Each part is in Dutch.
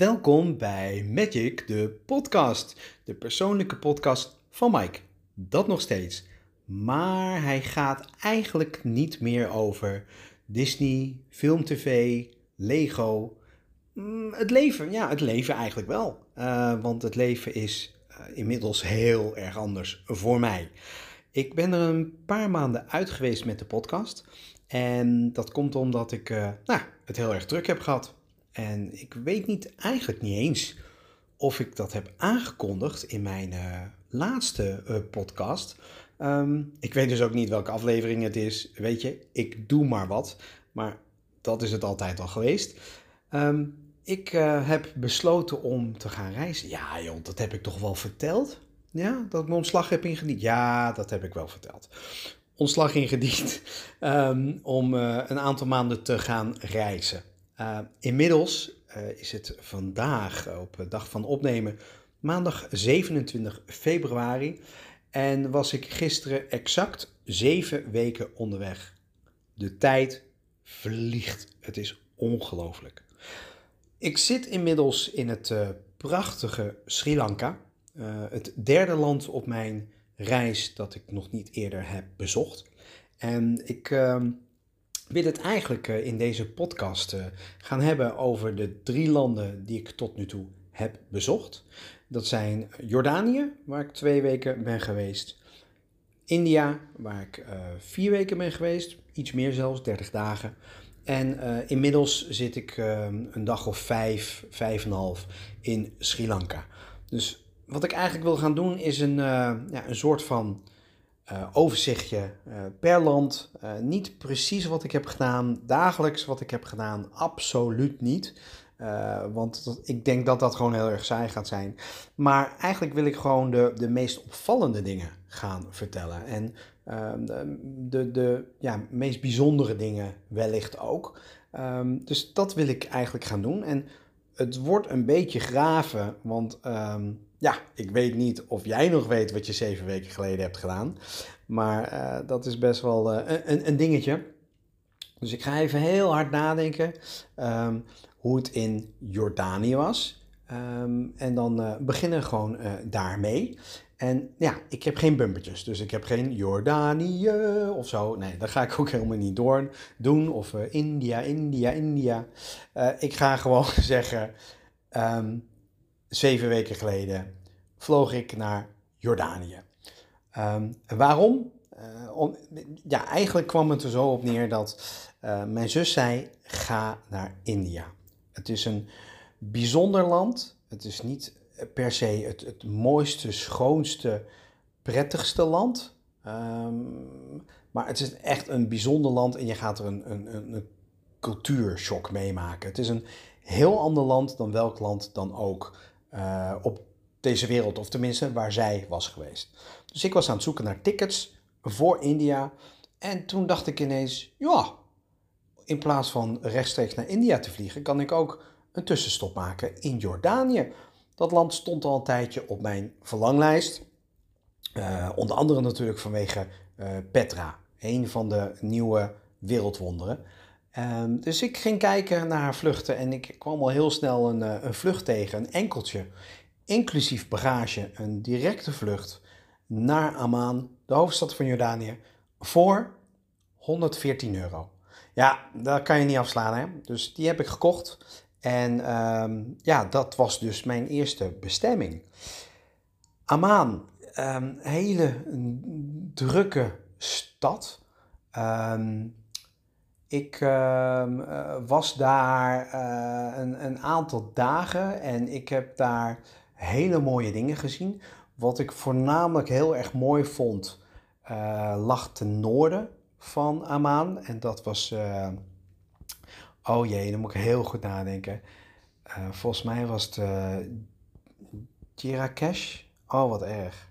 Welkom bij Magic, de podcast. De persoonlijke podcast van Mike. Dat nog steeds. Maar hij gaat eigenlijk niet meer over Disney, film-tv, Lego. Mm, Het leven, ja, het leven eigenlijk wel. Eh, want het leven is eh, inmiddels heel erg anders voor mij. Ik ben er een paar maanden uit geweest met de podcast. En dat komt omdat ik eh, nou, het heel erg druk heb gehad. En ik weet niet, eigenlijk niet eens of ik dat heb aangekondigd in mijn eh, laatste eh, podcast. Ehm, ik weet dus ook niet welke aflevering het is. Weet je, ik doe maar wat. Maar dat is het altijd al geweest. Ehm, ik eh, heb besloten om te gaan reizen. Ja, joh, dat heb ik toch wel verteld? Ja, dat ik mijn ontslag heb ingediend. Ja, dat heb ik wel verteld. Ontslag ingediend ehm, om een aantal maanden te gaan reizen. Uh, inmiddels uh, is het vandaag, op de dag van opnemen, maandag 27 februari. En was ik gisteren exact zeven weken onderweg. De tijd vliegt. Het is ongelooflijk. Ik zit inmiddels in het prachtige Sri Lanka. het derde land op mijn reis dat ik nog niet eerder heb bezocht. En ik ehm, wil het eigenlijk uh, in deze podcast uh, gaan hebben over de drie landen die ik tot nu toe heb bezocht. Dat zijn Jordanië, waar ik twee weken ben geweest. India, waar ik uh, vier weken ben geweest, iets meer zelfs, 30 dagen. En inmiddels zit ik ehm, een dag of vijf, vijf en een half in Sri Lanka. Dus wat ik eigenlijk wil gaan doen is een, ja, een soort van uh, overzichtje uh, per land. Uh, niet precies wat ik heb gedaan, dagelijks wat ik heb gedaan, absoluut niet. want ik denk dat dat gewoon heel erg saai gaat zijn. Maar eigenlijk wil ik gewoon de, de meest opvallende dingen gaan vertellen. En de, de, de ja, meest bijzondere dingen wellicht ook. Um, dus dat wil ik eigenlijk gaan doen. En het wordt een beetje graven, want um, ja, ik weet niet of jij nog weet wat je zeven weken geleden hebt gedaan. Maar uh, dat is best wel uh, een, een, dingetje. Dus ik ga even heel hard nadenken um, hoe het in Jordanië was. Um, en dan uh, beginnen gewoon daarmee. En ja, ik heb geen bumpertjes. Dus ik heb geen Jordanië of zo. Nee, dat ga ik ook helemaal niet door doen. Of India, India, India. ik ga gewoon zeggen. Um, zeven weken geleden vloog ik naar Jordanië. Um, waarom? Om, ja, eigenlijk kwam het er zo op neer dat uh, mijn zus zei: ga naar India. Het is een bijzonder land. Het is niet per se het, mooiste, schoonste, prettigste land. Um, maar het is echt een bijzonder land en je gaat er een, een, een cultuurshock meemaken. Het is een heel ander land dan welk land dan ook uh, op deze wereld, of tenminste waar zij was geweest. Dus ik was aan het zoeken naar tickets voor India. En toen dacht ik ineens, ja, in plaats van rechtstreeks naar India te vliegen, kan ik ook een tussenstop maken in Jordanië. Dat land stond al een tijdje op mijn verlanglijst. Uh, onder andere natuurlijk vanwege uh, Petra, een van de nieuwe wereldwonderen. Um, dus ik ging kijken naar vluchten en ik kwam al heel snel een, uh, een vlucht tegen, een enkeltje, inclusief bagage, een directe vlucht naar Amman, de hoofdstad van Jordanië, voor 114 euro. Ja, dat kan je niet afslaan, hè? Dus die heb ik gekocht. En um, ja, dat was dus mijn eerste bestemming. Amman, um, hele drukke stad. Um, ik uh, was daar uh, een, een, aantal dagen en ik heb daar hele mooie dingen gezien. Wat ik voornamelijk heel erg mooi vond, uh, lag ten noorden van Amman. En dat was. oh jee, dan moet ik heel goed nadenken. volgens mij was het Jirakesh. Oh, wat erg.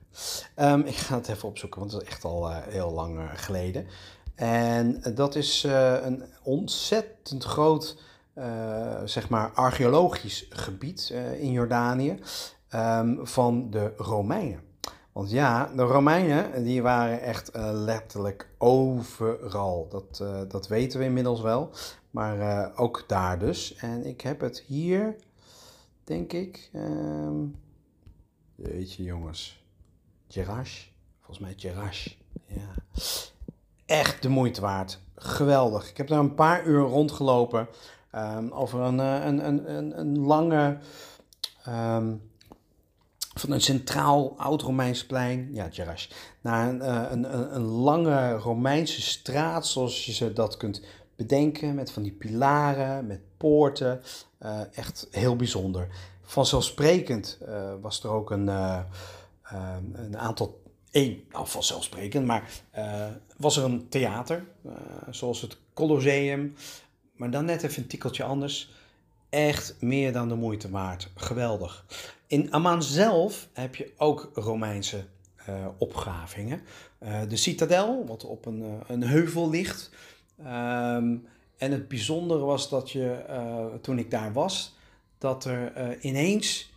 Um, ik ga het even opzoeken, want het is echt al heel lang geleden. En dat is uh, een ontzettend groot, uh, zeg maar, archeologisch gebied in Jordanië um, van de Romeinen. Want ja, de Romeinen die waren echt letterlijk overal. Dat, dat weten we inmiddels wel. Maar ook daar dus. En ik heb het hier. denk ik. Um, weet je jongens. Gerash. Volgens mij Gerash. Ja. Echt de moeite waard. Geweldig. Ik heb daar een paar uur rondgelopen. Um, over een, een, een, een, lange... Um, van een centraal oud-Romeins plein, ja, Gerash, naar een, een, een, lange Romeinse straat, zoals je ze dat kunt bedenken, met van die pilaren, met poorten. Uh, echt heel bijzonder. Vanzelfsprekend was er ook een, uh, een aantal. Één, nou vanzelfsprekend, maar was er een theater, zoals het Colosseum, maar dan net even een tikkeltje anders. Echt meer dan de moeite waard. Geweldig. In Amman zelf heb je ook Romeinse opgravingen. de citadel, wat op een, een heuvel ligt. Um, en het bijzondere was dat je, uh, toen ik daar was, dat er uh, ineens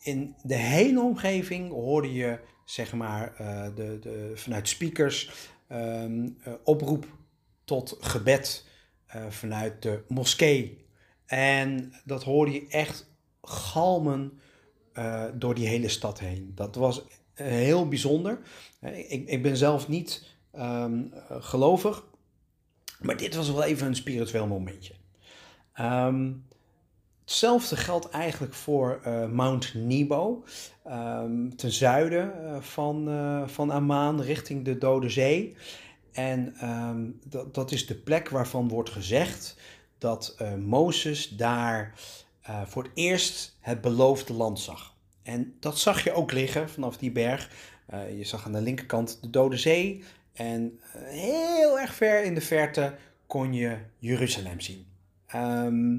in de hele omgeving hoorde je, zeg maar, uh, de, de, vanuit speakers um, oproep tot gebed vanuit de moskee. En dat hoorde je echt galmen door die hele stad heen. Dat was heel bijzonder. ik, ik ben zelf niet um, gelovig. Maar dit was wel even een spiritueel momentje. Um, hetzelfde geldt eigenlijk voor uh, Mount Nebo, um, ten zuiden uh, van, uh, van Amman, richting de Dode Zee. En um, dat, dat is de plek waarvan wordt gezegd dat Mozes daar voor het eerst het beloofde land zag. En dat zag je ook liggen vanaf die berg. je zag aan de linkerkant de Dode Zee en eh, heel erg ver in de verte kon je Jeruzalem zien. Ehm,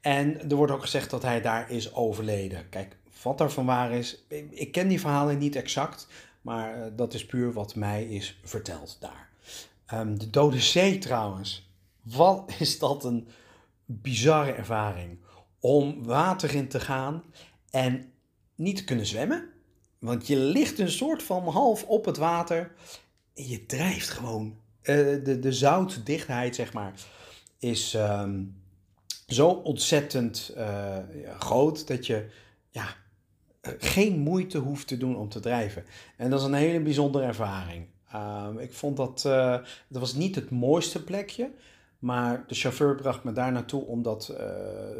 en er wordt ook gezegd dat hij daar is overleden. Kijk, wat daarvan waar is, ik ken die verhalen niet exact, maar eh, dat is puur wat mij is verteld daar. Ehm, de Dode Zee trouwens, wat is dat een bizarre ervaring. Om water in te gaan en niet te kunnen zwemmen. Want je ligt een soort van half op het water je drijft gewoon. Uh, de, de zoutdichtheid, zeg maar, is um, zo ontzettend uh, groot dat je ja, eh, geen moeite hoeft te doen om te drijven. En dat is een hele bijzondere ervaring. Uh, ik vond dat, uh, dat was niet het mooiste plekje, maar de chauffeur bracht me daar naartoe omdat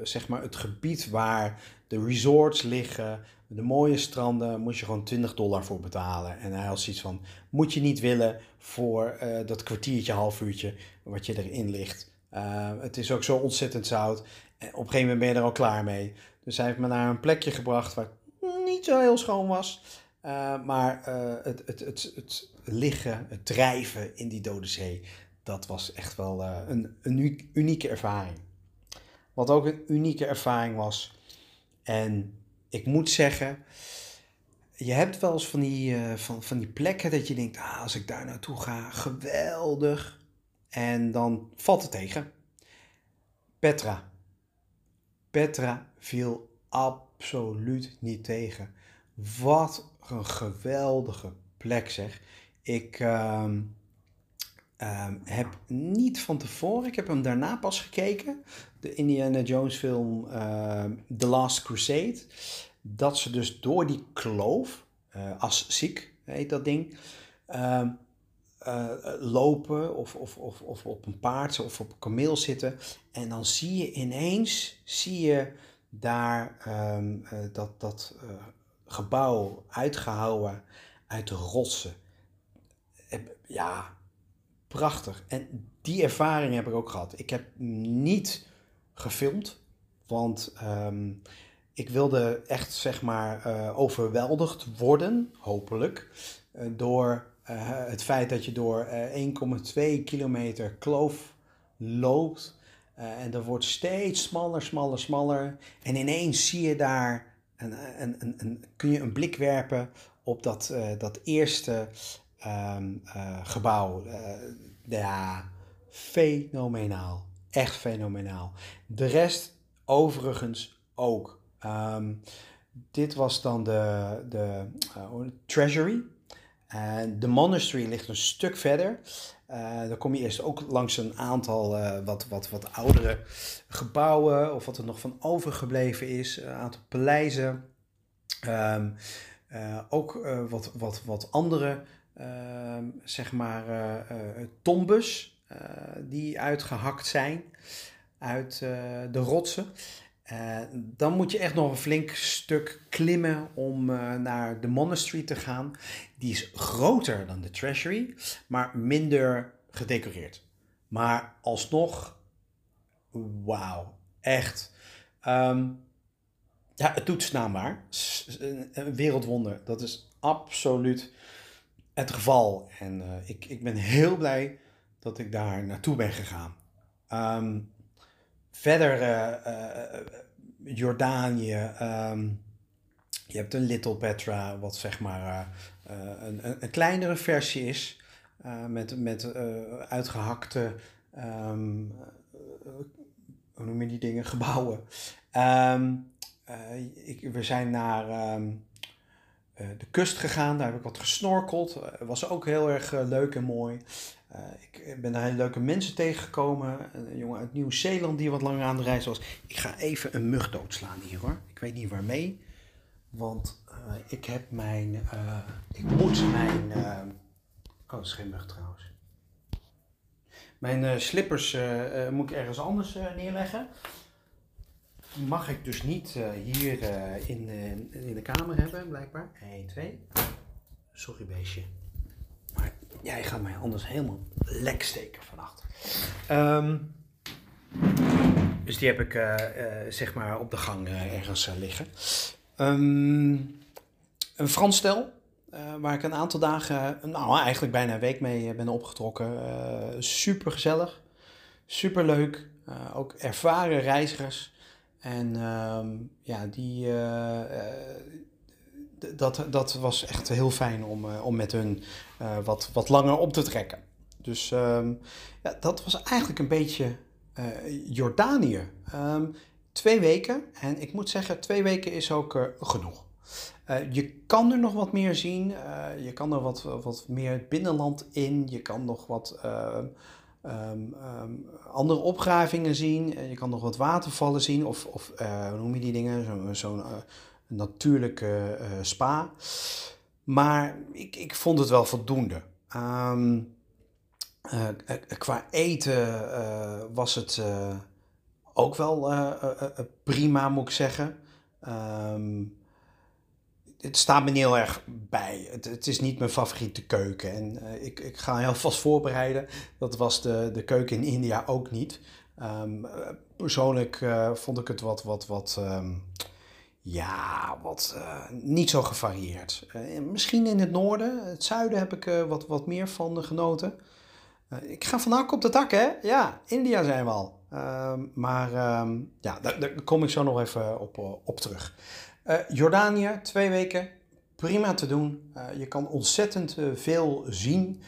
zeg maar het gebied waar de resorts liggen, de mooie stranden, moest je gewoon 20 dollar voor betalen. En hij had zoiets van, moet je niet willen voor dat kwartiertje, half uurtje wat je erin ligt. Uh, het is ook zo ontzettend zout. En op een gegeven moment ben je er al klaar mee. Dus hij heeft me naar een plekje gebracht waar het niet zo heel schoon was. Uh, maar het, het, het, het liggen, het drijven in die dode zee, dat was echt wel een, een unieke ervaring. Wat ook een unieke ervaring was, en ik moet zeggen, je hebt wel eens van die, van, van die plekken dat je denkt, ah, als ik daar naartoe ga, geweldig. En dan valt het tegen. Petra. Petra viel absoluut niet tegen. Wat een geweldige plek zeg. Ik uh, uh, heb niet van tevoren, ik heb hem daarna pas gekeken de Indiana Jones film uh, The Last Crusade. Dat ze dus door die kloof, uh, als ziek heet dat ding, uh, lopen of, of, of, of op een paard of op een kameel zitten. En dan zie je ineens, zie je daar um, dat, dat gebouw uitgehouwen uit de rotsen. Ja, prachtig. En die ervaring heb ik ook gehad. Ik heb niet gefilmd. Want um, ik wilde echt, zeg maar, overweldigd worden, hopelijk, door het feit dat je door 1,2 kilometer kloof loopt. en dat wordt steeds smaller, smaller, smaller. En ineens zie je daar, een, een, een, kun je een blik werpen op dat, dat eerste um, gebouw. ja, fenomenaal. Echt fenomenaal. De rest overigens ook. Um, dit was dan de, de Treasury. En de monastery ligt een stuk verder. dan kom je eerst ook langs een aantal wat, wat, wat oudere gebouwen, of wat er nog van overgebleven is, een aantal paleizen. Ehm, ook wat, wat, wat andere, ehm, zeg maar, tombes die uitgehakt zijn uit de rotsen. Uh, dan moet je echt nog een flink stuk klimmen om uh, naar de monastery te gaan. Die is groter dan de treasury, maar minder gedecoreerd. Maar alsnog, wauw, echt. Um, ja, het doet naambaar. Een wereldwonder. Dat is absoluut het geval. En uh, ik, ik ben heel blij dat ik daar naartoe ben gegaan. Um, Verder uh, Jordanië. Ehm, je hebt een Little Petra, wat zeg maar een, een, een, kleinere versie is. met met uitgehakte, um, hoe noem je die dingen, gebouwen. Um, ik, we zijn naar de kust gegaan, daar heb ik wat gesnorkeld. was ook heel erg leuk en mooi. Uh, ik ben daar hele leuke mensen tegengekomen. Een jongen uit Nieuw-Zeeland die wat langer aan de reis was. Ik ga even een mug doodslaan hier hoor. Ik weet niet waarmee. Want uh, ik heb mijn. Uh, ik moet mijn. oh, dat is geen mug trouwens. Mijn slippers moet ik ergens anders neerleggen. Die mag ik dus niet hier in, in de kamer hebben, blijkbaar. 1, 2. Sorry, beestje. Jij gaat mij anders helemaal lek steken vannacht. Um, dus die heb ik uh, uh, zeg maar op de gang uh, ergens liggen. Um, een Frans stel, waar ik een aantal dagen, nou eigenlijk bijna een week mee ben opgetrokken. super gezellig, super leuk. ook ervaren reizigers. En um, ja, die, dat, dat was echt heel fijn om, om met hun uh, wat, wat langer op te trekken. Dus um, ja, dat was eigenlijk een beetje uh, Jordanië. Um, twee weken. En ik moet zeggen, twee weken is ook genoeg. je kan er nog wat meer zien. je kan er wat, wat meer het binnenland in. Je kan nog wat um, andere opgravingen zien. Je kan nog wat watervallen zien. Of, of hoe noem je die dingen? Zo'n zo natuurlijke spa. Maar ik, ik vond het wel voldoende. Um, uh, qua eten uh, was het ook wel prima, moet ik zeggen. Um, het staat me niet heel erg bij. Het, is niet mijn favoriete keuken. En ik, ik ga heel vast voorbereiden. Dat was de, de keuken in India ook niet. Um, persoonlijk vond ik het wat, wat, wat ja, wat uh, niet zo gevarieerd. Uh, misschien in het noorden, het zuiden heb ik uh, wat, wat meer van genoten. ik ga van hak op de tak, hè? Ja, India zijn we al. Ehm, maar um, ja, daar, daar, kom ik zo nog even op, op terug. Jordanië, twee weken, prima te doen. je kan ontzettend veel zien.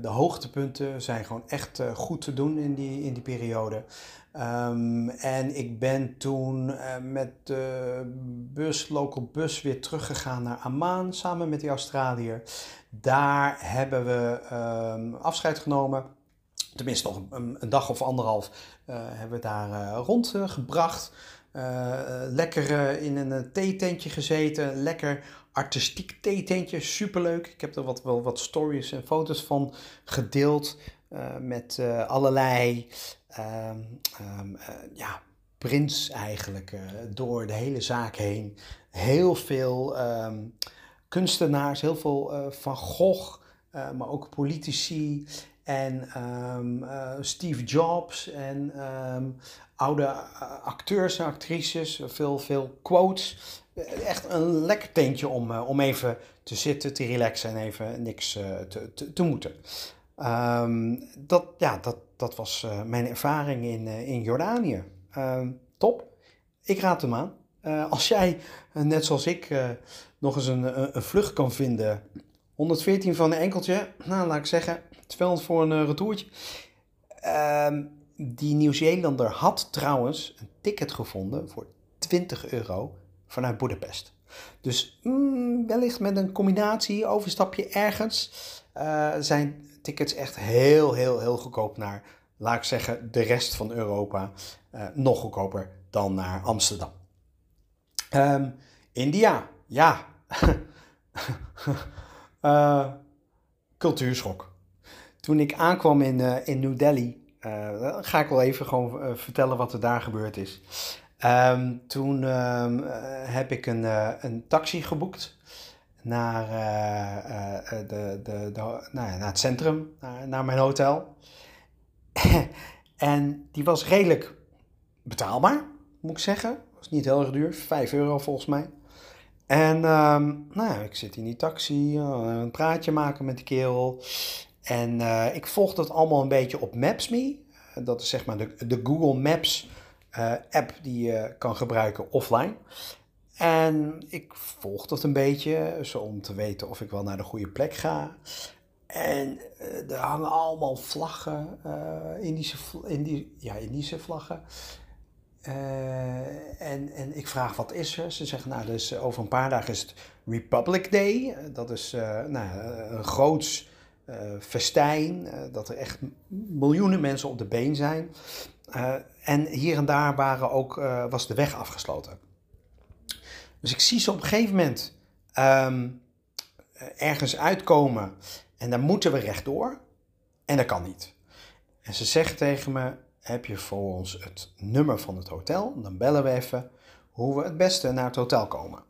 De hoogtepunten zijn gewoon echt goed te doen in die, in die periode. Um, en ik ben toen uh, met de bus, local bus, weer teruggegaan naar Amman samen met die Australiër. Daar hebben we um, afscheid genomen. Tenminste, nog een, een dag of anderhalf hebben we daar uh, rondgebracht. lekker in een theetentje gezeten. Lekker artistiek theetentje. Superleuk. Ik heb er wat, wel wat stories en foto's van gedeeld. met allerlei um, ja, prins eigenlijk door de hele zaak heen. Heel veel um, kunstenaars, heel veel Van Gogh, maar ook politici en Steve Jobs en oude acteurs en actrices. Veel, veel quotes. Echt een lekker tentje om, om even te zitten, te relaxen en even niks te, te, te moeten. dat, ja, dat, dat was uh, mijn ervaring in, uh, in Jordanië. Uh, top. Ik raad hem aan. Eh, als jij, net zoals ik, nog eens een, een, vlucht kan vinden. 114 van een enkeltje. Nou, laat ik zeggen, 200 voor een retourtje. Ehm, die Nieuw-Zeelander had trouwens een ticket gevonden voor 20 euro vanuit Budapest. Dus mm, wellicht met een combinatie, overstapje ergens, zijn tickets echt heel, heel, heel goedkoop naar, laat ik zeggen, de rest van Europa. Uh, nog goedkoper dan naar Amsterdam. Um, India, ja. uh, cultuurschok. Toen ik aankwam in, in New Delhi, ga ik wel even gewoon vertellen wat er daar gebeurd is. Um, toen um, heb ik een, een taxi geboekt naar, uh, de, de, de, nou ja, naar het centrum, naar, naar mijn hotel. en die was redelijk betaalbaar, moet ik zeggen. Was niet heel erg duur, 5 euro volgens mij. En um, nou ja, ik zit in die taxi, een praatje maken met de kerel. En ik volg dat allemaal een beetje op Maps.me. Dat is zeg maar de, de Google Maps app die je kan gebruiken offline. En ik volg dat een beetje, zo om te weten of ik wel naar de goede plek ga. En uh, er hangen allemaal vlaggen, uh, Indische, Indi ja, Indische vlaggen. En, en ik vraag wat is er? Ze zeggen, nou, dus over een paar dagen is het Republic Day. Dat is nou, een groots festijn, dat er echt miljoenen mensen op de been zijn. En hier en daar waren ook, was de weg afgesloten. Dus ik zie ze op een gegeven moment um, ergens uitkomen en dan moeten we rechtdoor. En dat kan niet. En ze zeggen tegen me: Heb je voor ons het nummer van het hotel? Dan bellen we even hoe we het beste naar het hotel komen.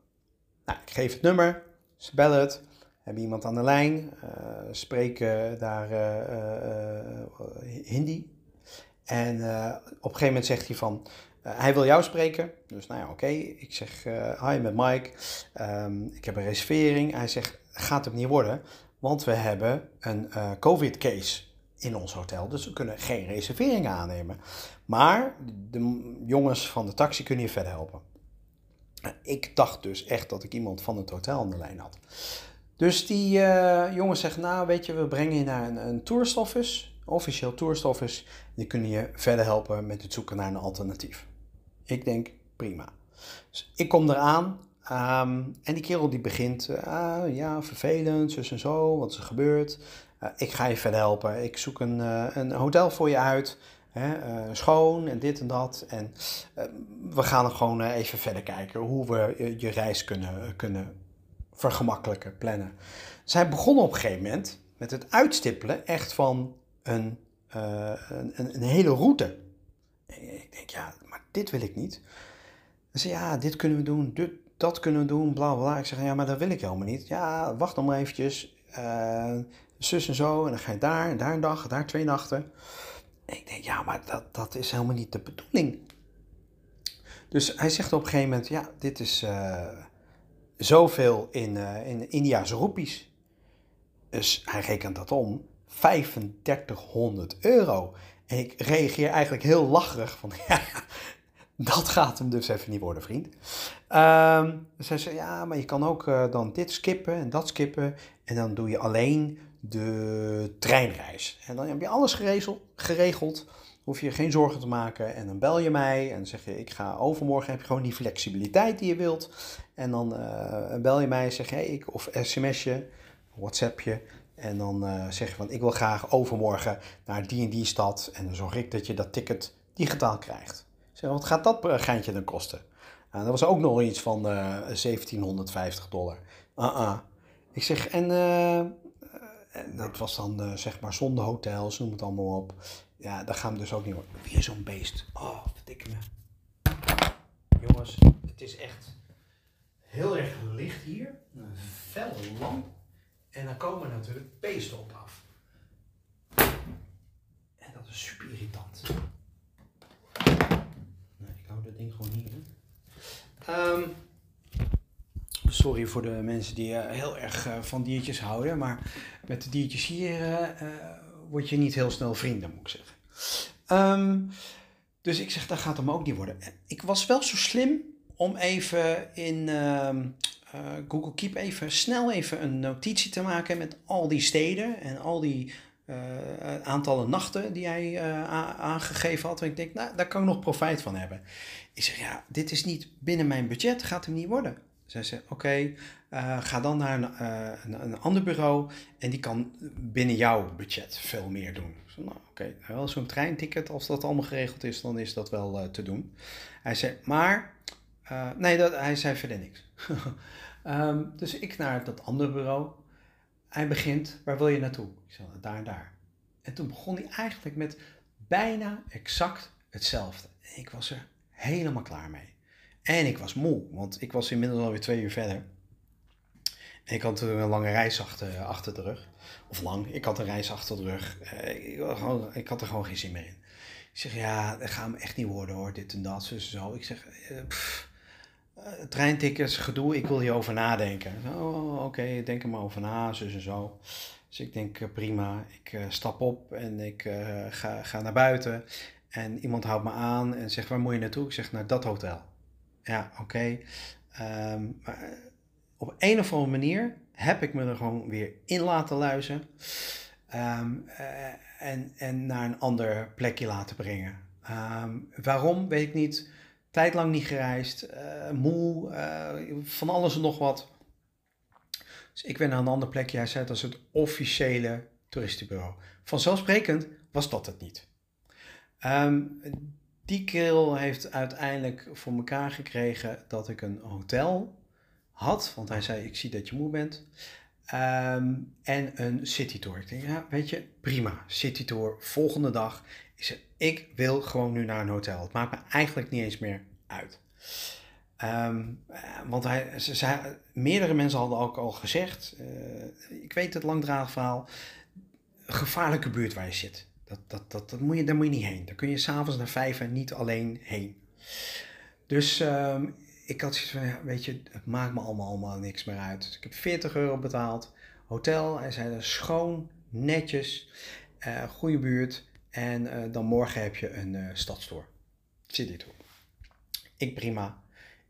Nou, ik geef het nummer, ze bellen het, hebben iemand aan de lijn, uh, spreken daar Hindi. En op een gegeven moment zegt hij van, uh, hij wil jou spreken. Dus nou ja, oké. Ik zeg, uh, hi met Mike. Um, ik heb een reservering. Hij zegt, gaat het niet worden. Want we hebben een uh, COVID-case in ons hotel. Dus we kunnen geen reserveringen aannemen. Maar de jongens van de taxi kunnen je verder helpen. Ik dacht dus echt dat ik iemand van het hotel aan de lijn had. Dus die jongens zeggen, nou weet je, we brengen je naar een, een office officieel tourist office. Die kunnen je verder helpen met het zoeken naar een alternatief. Ik denk prima. Dus ik kom eraan um, en die kerel die begint, uh, ja, vervelend, zus en zo, wat is er gebeurd? Uh, ik ga je verder helpen. Ik zoek een, uh, een hotel voor je uit. Hè, schoon en dit en dat. En we gaan gewoon even verder kijken hoe we je, je reis kunnen, kunnen vergemakkelijken, plannen. Zij begonnen op een gegeven moment met het uitstippelen echt van een, een, een, hele route. ik denk, ja, dit wil ik niet. Ze ja, dit kunnen we doen, dit, dat kunnen we doen, bla bla. Ik zeg, ja, maar dat wil ik helemaal niet. Ja, wacht nog maar eventjes. Uh, zus en zo, en dan ga je daar, en daar een dag, daar twee nachten. En ik denk, ja, maar dat, dat is helemaal niet de bedoeling. Dus hij zegt op een gegeven moment, ja, dit is uh, zoveel in, uh, in India's roepies. Dus hij rekent dat om, 3500 euro. En ik reageer eigenlijk heel lacherig van, ja, dat gaat hem dus even niet worden, vriend. Um, zij zei, ja, maar je kan ook uh, dan dit skippen en dat skippen. En dan doe je alleen de treinreis. En dan heb je alles geregeld. Hoef je geen zorgen te maken. En dan bel je mij en zeg je, ik ga overmorgen. Heb je gewoon die flexibiliteit die je wilt. En dan uh, bel je mij en zeg je, hey, ik, of sms je, whatsapp je. En dan uh, zeg je van, ik wil graag overmorgen naar die en die stad. En dan zorg ik dat je dat ticket digitaal krijgt zeg, wat gaat dat geintje dan kosten? Nou, dat was ook nog iets van uh, eh, 1750 dollar. -uh. Ik zeg, en, en dat was dan zeg maar zonder hotels, noem het allemaal op. Ja, dat gaan we dus ook niet worden. Weer zo'n beest. Oh, verdikke me. Jongens, het is echt heel erg licht hier. Een felle lamp. En dan komen natuurlijk beesten op af. En dat is super irritant dat ding gewoon hier. Um, sorry voor de mensen die uh, heel erg uh, van diertjes houden, maar met de diertjes hier uh, word je niet heel snel vrienden, moet ik zeggen. Um, dus ik zeg, dat gaat hem ook niet worden. Ik was wel zo slim om even in um, Google Keep even snel even een notitie te maken met al die steden en al die uh, aantallen nachten die hij uh, aangegeven had. En ik denk, nou, daar kan ik nog profijt van hebben. Ik zeg, ja, dit is niet binnen mijn budget, gaat hem niet worden. Zij zei, oké, eh, ga dan naar een, eh, een, ander bureau en die kan binnen jouw budget veel meer doen. Zei, nou, oké, wel zo'n treinticket, als dat allemaal geregeld is, dan is dat wel te doen. Hij zei, maar, nee, dat, hij zei verder niks. um, dus ik naar dat andere bureau. Hij begint, waar wil je naartoe? Ik zei, daar en daar. En toen begon hij eigenlijk met bijna exact hetzelfde. Ik was er helemaal klaar mee. En ik was moe, want ik was inmiddels alweer twee uur verder. En ik had een lange reis achter, achter de rug. Of lang, ik had een reis achter de rug. Eh, ik, had er gewoon geen zin meer in. Ik zeg, ja, dat gaat me echt niet worden hoor, dit en dat, zo. Ik zeg, eh, treintickets, gedoe, ik wil hierover nadenken. Oh, oké, denk er maar over na, zus en zo. Dus ik denk, prima, ik stap op en ik ga, ga naar buiten. En iemand houdt me aan en zegt, waar moet je naartoe? Ik zeg, naar dat hotel. Ja, oké. Ehm, eh, op een of andere manier heb ik me er gewoon weer in laten luizen. Ehm, eh, en, en naar een ander plekje laten brengen. Ehm, waarom, weet ik niet. Tijd lang niet gereisd, uh, moe, van alles en nog wat. Dus ik ben naar een ander plekje. Hij zei dat het officiële toeristenbureau. Vanzelfsprekend was dat het niet. Um, die kerel heeft uiteindelijk voor elkaar gekregen dat ik een hotel had. Want hij zei, ik zie dat je moe bent. Ehm, en een citytour. Ik denk, ja, weet je, prima. Citytour, volgende dag. Ik ik wil gewoon nu naar een hotel. Het maakt me eigenlijk niet eens meer uit. Ehm, want hij, ze, meerdere mensen hadden ook al gezegd, uh, ik weet het langdradig verhaal, gevaarlijke buurt waar je zit. Dat, dat, dat, dat moet je, daar moet je niet heen. Daar kun je s'avonds naar vijf en niet alleen heen. Dus uh, ik had zoiets van, ja, weet je, het maakt me allemaal, allemaal niks meer uit. Dus ik heb 40 euro betaald. Hotel, hij zei schoon, netjes, uh, goede buurt. En uh, dan morgen heb je een uh, stadstour. City tour. Ik prima.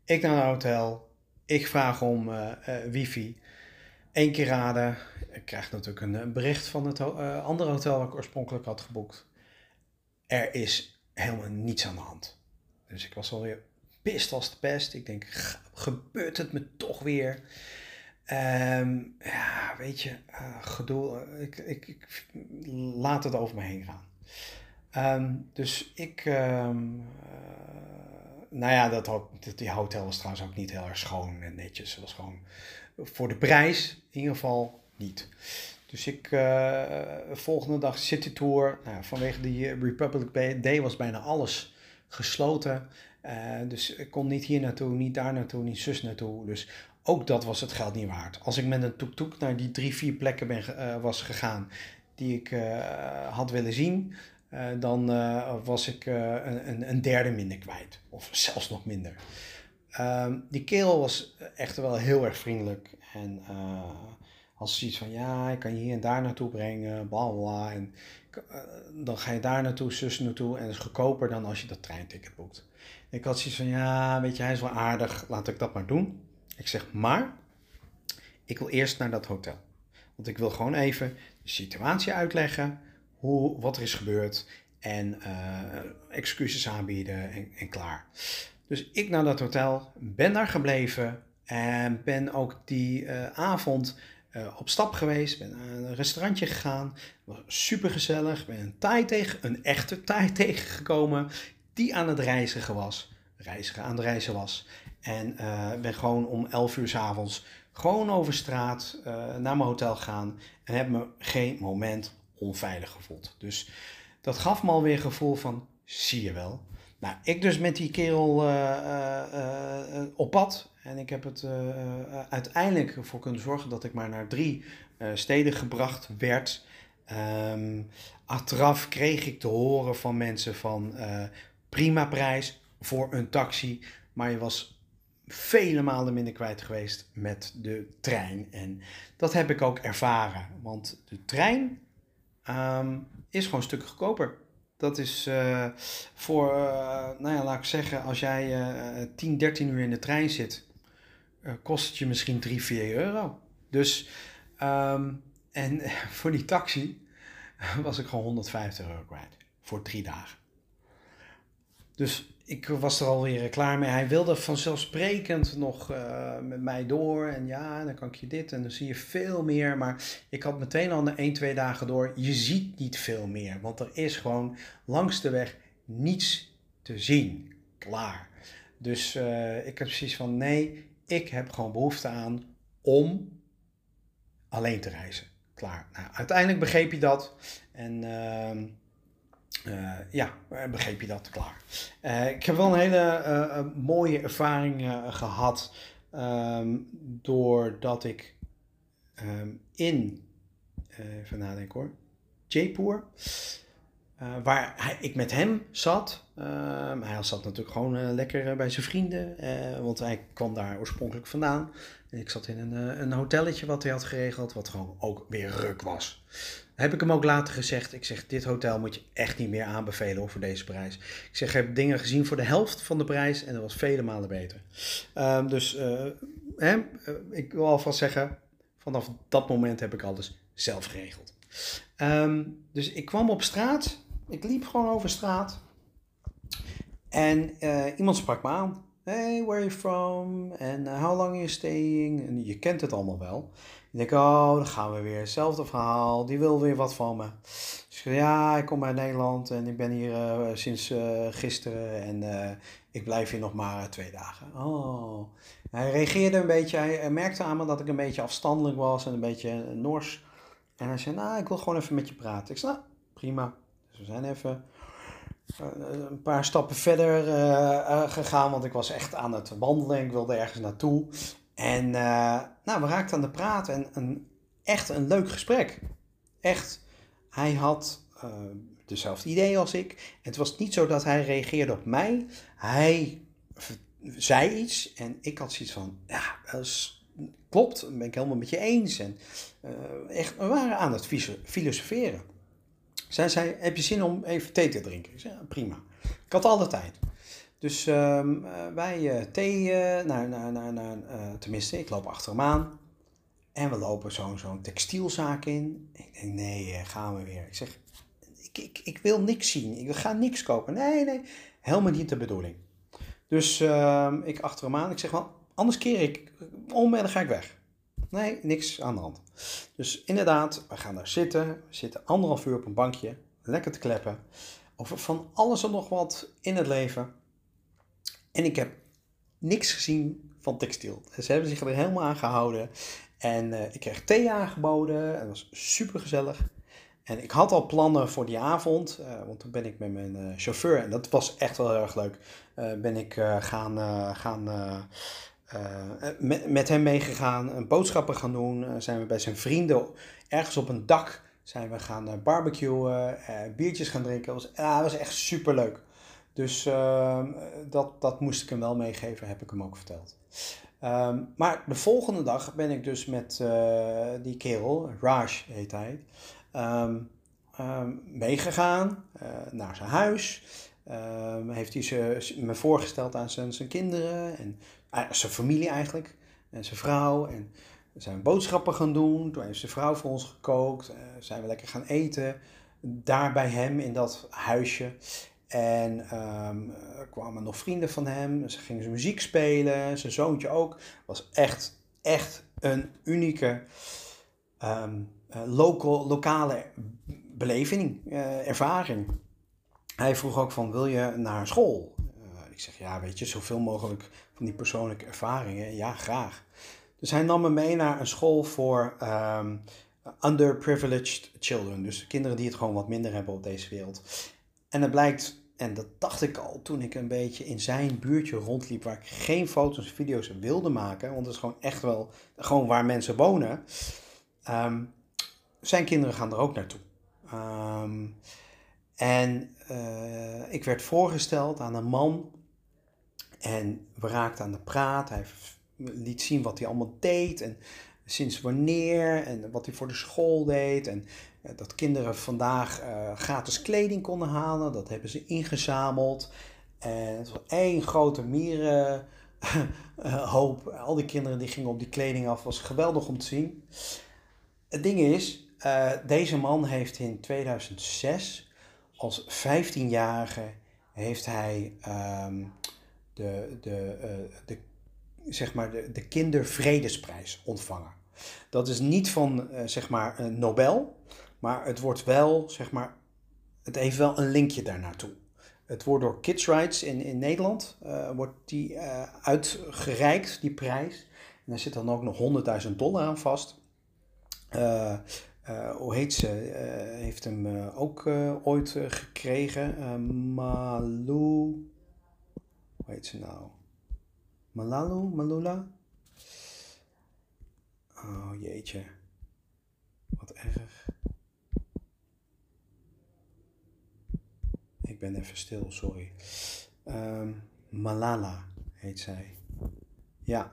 Ik naar een hotel. Ik vraag om wifi. Eén keer raden. Ik krijg natuurlijk een bericht van het andere hotel waar ik oorspronkelijk had geboekt. Er is helemaal niets aan de hand. Dus ik was alweer pist als de pest. Ik denk, gebeurt het me toch weer? Um, ja, weet je, gedoe. Ik, ik, ik, laat het over me heen gaan. Um, dus ik, um, uh, nou ja, dat, die hotel was trouwens ook niet heel erg schoon en netjes. Het was gewoon voor de prijs in ieder geval niet. Dus ik, uh, volgende dag City Tour. Nou, vanwege die Republic Day was bijna alles gesloten. Dus ik kon niet hier naartoe, niet daar naartoe, niet zus naartoe. Dus ook dat was het geld niet waard. Als ik met een toek-toek naar die drie, vier plekken ben, was gegaan die ik had willen zien, dan was ik een, een, derde minder kwijt. Of zelfs nog minder. Um, die kerel was echt wel heel erg vriendelijk. En als zoiets van, ja, ik kan je hier en daar naartoe brengen, bla bla. En dan ga je daar naartoe, zus naartoe. En is goedkoper dan als je dat treinticket boekt. Ik had zoiets van, ja, weet je, hij is wel aardig, laat ik dat maar doen. Ik zeg, maar ik wil eerst naar dat hotel. Want ik wil gewoon even situatie uitleggen, hoe, wat er is gebeurd. En uh, excuses aanbieden en, en klaar. Dus ik naar dat hotel, ben daar gebleven en ben ook die uh, avond uh, op stap geweest. Ben naar een restaurantje gegaan. Was super gezellig. Ben een Thai tegen, een echte Thai tegengekomen die aan het reizigen was. Reizigen aan het reizen was. En ben gewoon om 11 uur s avonds gewoon over straat naar mijn hotel gegaan. En heb me geen moment onveilig gevoeld. Dus dat gaf me alweer gevoel van, zie je wel, nou, ik dus met die kerel uh, op pad. En ik heb het uiteindelijk ervoor kunnen zorgen dat ik maar naar drie steden gebracht werd. Um, achteraf kreeg ik te horen van mensen van prima prijs voor een taxi. Maar je was vele malen minder kwijt geweest met de trein. En dat heb ik ook ervaren. Want de trein um, is gewoon een stuk goedkoper. Dat is uh, voor, uh, nou ja, laat ik zeggen, als jij uh, 10, 13 uur in de trein zit, eh, kost het je misschien 3, 4 euro. Dus, um, en voor die taxi was ik gewoon 150 euro kwijt voor drie dagen. Dus ik was er alweer klaar mee. Hij wilde vanzelfsprekend nog uh, met mij door. En ja, dan kan ik je dit en dan zie je veel meer. Maar ik had meteen al na 1, 2 dagen door. Je ziet niet veel meer. Want er is gewoon langs de weg niets te zien. Klaar. Dus uh, ik heb precies van nee, ik heb gewoon behoefte aan om alleen te reizen. Klaar. Nou, uiteindelijk begreep je dat. En uh, uh, ja, begreep je dat? Klaar. Uh, ik heb wel een hele mooie ervaring gehad. Um, doordat ik um, in, even nadenken hoor, Jaipur, waar ik met hem zat. Ehm, hij zat natuurlijk gewoon lekker bij zijn vrienden, want hij kwam daar oorspronkelijk vandaan. En ik zat in een, een hotelletje wat hij had geregeld, wat gewoon ook weer ruk was heb ik hem ook later gezegd. Ik zeg, dit hotel moet je echt niet meer aanbevelen voor deze prijs. Ik zeg, ik heb dingen gezien voor de helft van de prijs en dat was vele malen beter. Um, dus uh, hè, uh, ik wil alvast zeggen, vanaf dat moment heb ik alles zelf geregeld. Um, dus ik kwam op straat, ik liep gewoon over straat en uh, iemand sprak me aan. Hey, where are you from? En how long are you staying? En je kent het allemaal wel. Ik denk, oh, dan gaan we weer. Hetzelfde verhaal. Die wil weer wat van me. Dus ja, ik kom uit Nederland en ik ben hier uh, sinds uh, gisteren en uh, ik blijf hier nog maar twee dagen. Oh. Hij reageerde een beetje, hij merkte aan me dat ik een beetje afstandelijk was en een beetje nors. En hij zei, nou, ik wil gewoon even met je praten. Ik zei, nou, prima. Dus we zijn even een paar stappen verder gegaan, want ik was echt aan het wandelen. Ik wilde ergens naartoe. En uh, nou, we raakten aan de praat en een, echt een leuk gesprek. Echt, hij had uh, dezelfde idee als ik. Het was niet zo dat hij reageerde op mij. Hij zei iets en ik had zoiets van, ja, dat is, klopt, ben ik helemaal met je eens. En uh, echt, we waren aan het filosoferen. Zij zei, heb je zin om even thee te drinken? Ik zei, prima. Ik had alle tijd. Dus uh, wij uh, thee, uh, naar, naar, naar, naar tenminste, ik loop achter hem aan. En we lopen zo'n zo'n textielzaak in. Ik denk, nee, gaan we weer. Ik zeg, ik, ik, ik wil niks zien. Ik ga niks kopen. Nee, nee, helemaal niet de bedoeling. Dus ehm, ik achter hem aan. Ik zeg, wel, anders keer ik om en dan ga ik weg. Nee, niks aan de hand. Dus inderdaad, we gaan daar zitten. We zitten anderhalf uur op een bankje. Lekker te kleppen. Over van alles en nog wat in het leven. En ik heb niks gezien van textiel. Ze hebben zich er helemaal aan gehouden. En uh, ik kreeg thee aangeboden. Het was super gezellig. En ik had al plannen voor die avond. Uh, want toen ben ik met mijn uh, chauffeur, en dat was echt wel heel erg leuk, ben ik gaan, gaan met, met hem meegegaan, boodschappen gaan doen. zijn we bij zijn vrienden ergens op een dak zijn we gaan barbecuen, biertjes gaan drinken. Ja, was echt super leuk. Dus uh, dat, dat moest ik hem wel meegeven, heb ik hem ook verteld. Um, maar de volgende dag ben ik dus met uh, die kerel, Raj heet hij, um, meegegaan uh, naar zijn huis. heeft hij ze, me voorgesteld aan zijn, zijn kinderen en uh, zijn familie eigenlijk en zijn vrouw. En zijn boodschappen gaan doen. Toen heeft zijn vrouw voor ons gekookt. zijn we lekker gaan eten. Daar bij hem in dat huisje. En er kwamen nog vrienden van hem. Ze gingen muziek spelen. Zijn zoontje ook. was echt, echt een unieke um, local, lokale beleving, uh, ervaring. Hij vroeg ook van, wil je naar school? Uh, ik zeg, ja, weet je, zoveel mogelijk van die persoonlijke ervaringen. Ja, graag. Dus hij nam me mee naar een school voor um, underprivileged children. Dus kinderen die het gewoon wat minder hebben op deze wereld. En het blijkt en dat dacht ik al toen ik een beetje in zijn buurtje rondliep, waar ik geen foto's en video's wilde maken, want het is gewoon echt wel gewoon waar mensen wonen. Um, zijn kinderen gaan er ook naartoe. Um, en uh, ik werd voorgesteld aan een man en we raakten aan de praat. Hij liet zien wat hij allemaal deed en sinds wanneer en wat hij voor de school deed. En dat kinderen vandaag uh, gratis kleding konden halen. Dat hebben ze ingezameld. En het was één grote mierenhoop. Al die kinderen die gingen op die kleding af. was geweldig om te zien. Het ding is, uh, deze man heeft in 2006 als 15-jarige heeft hij ehm, de, de, de, zeg maar de, de Kindervredesprijs ontvangen. Dat is niet van zeg maar een Nobel, maar het wordt wel, zeg maar, het heeft wel een linkje daar naartoe. Het wordt door Kids Rights in, in Nederland uh, wordt die, uitgereikt, die prijs. En daar zit dan ook nog 100.000 dollar aan vast. Uh, hoe heet ze? Heeft hem ook ooit gekregen. Malou. Hoe heet ze nou? Malalu? Malula? Oh jeetje. Wat erg. Ik ben even stil, sorry. Um, Malala heet zij. Ja,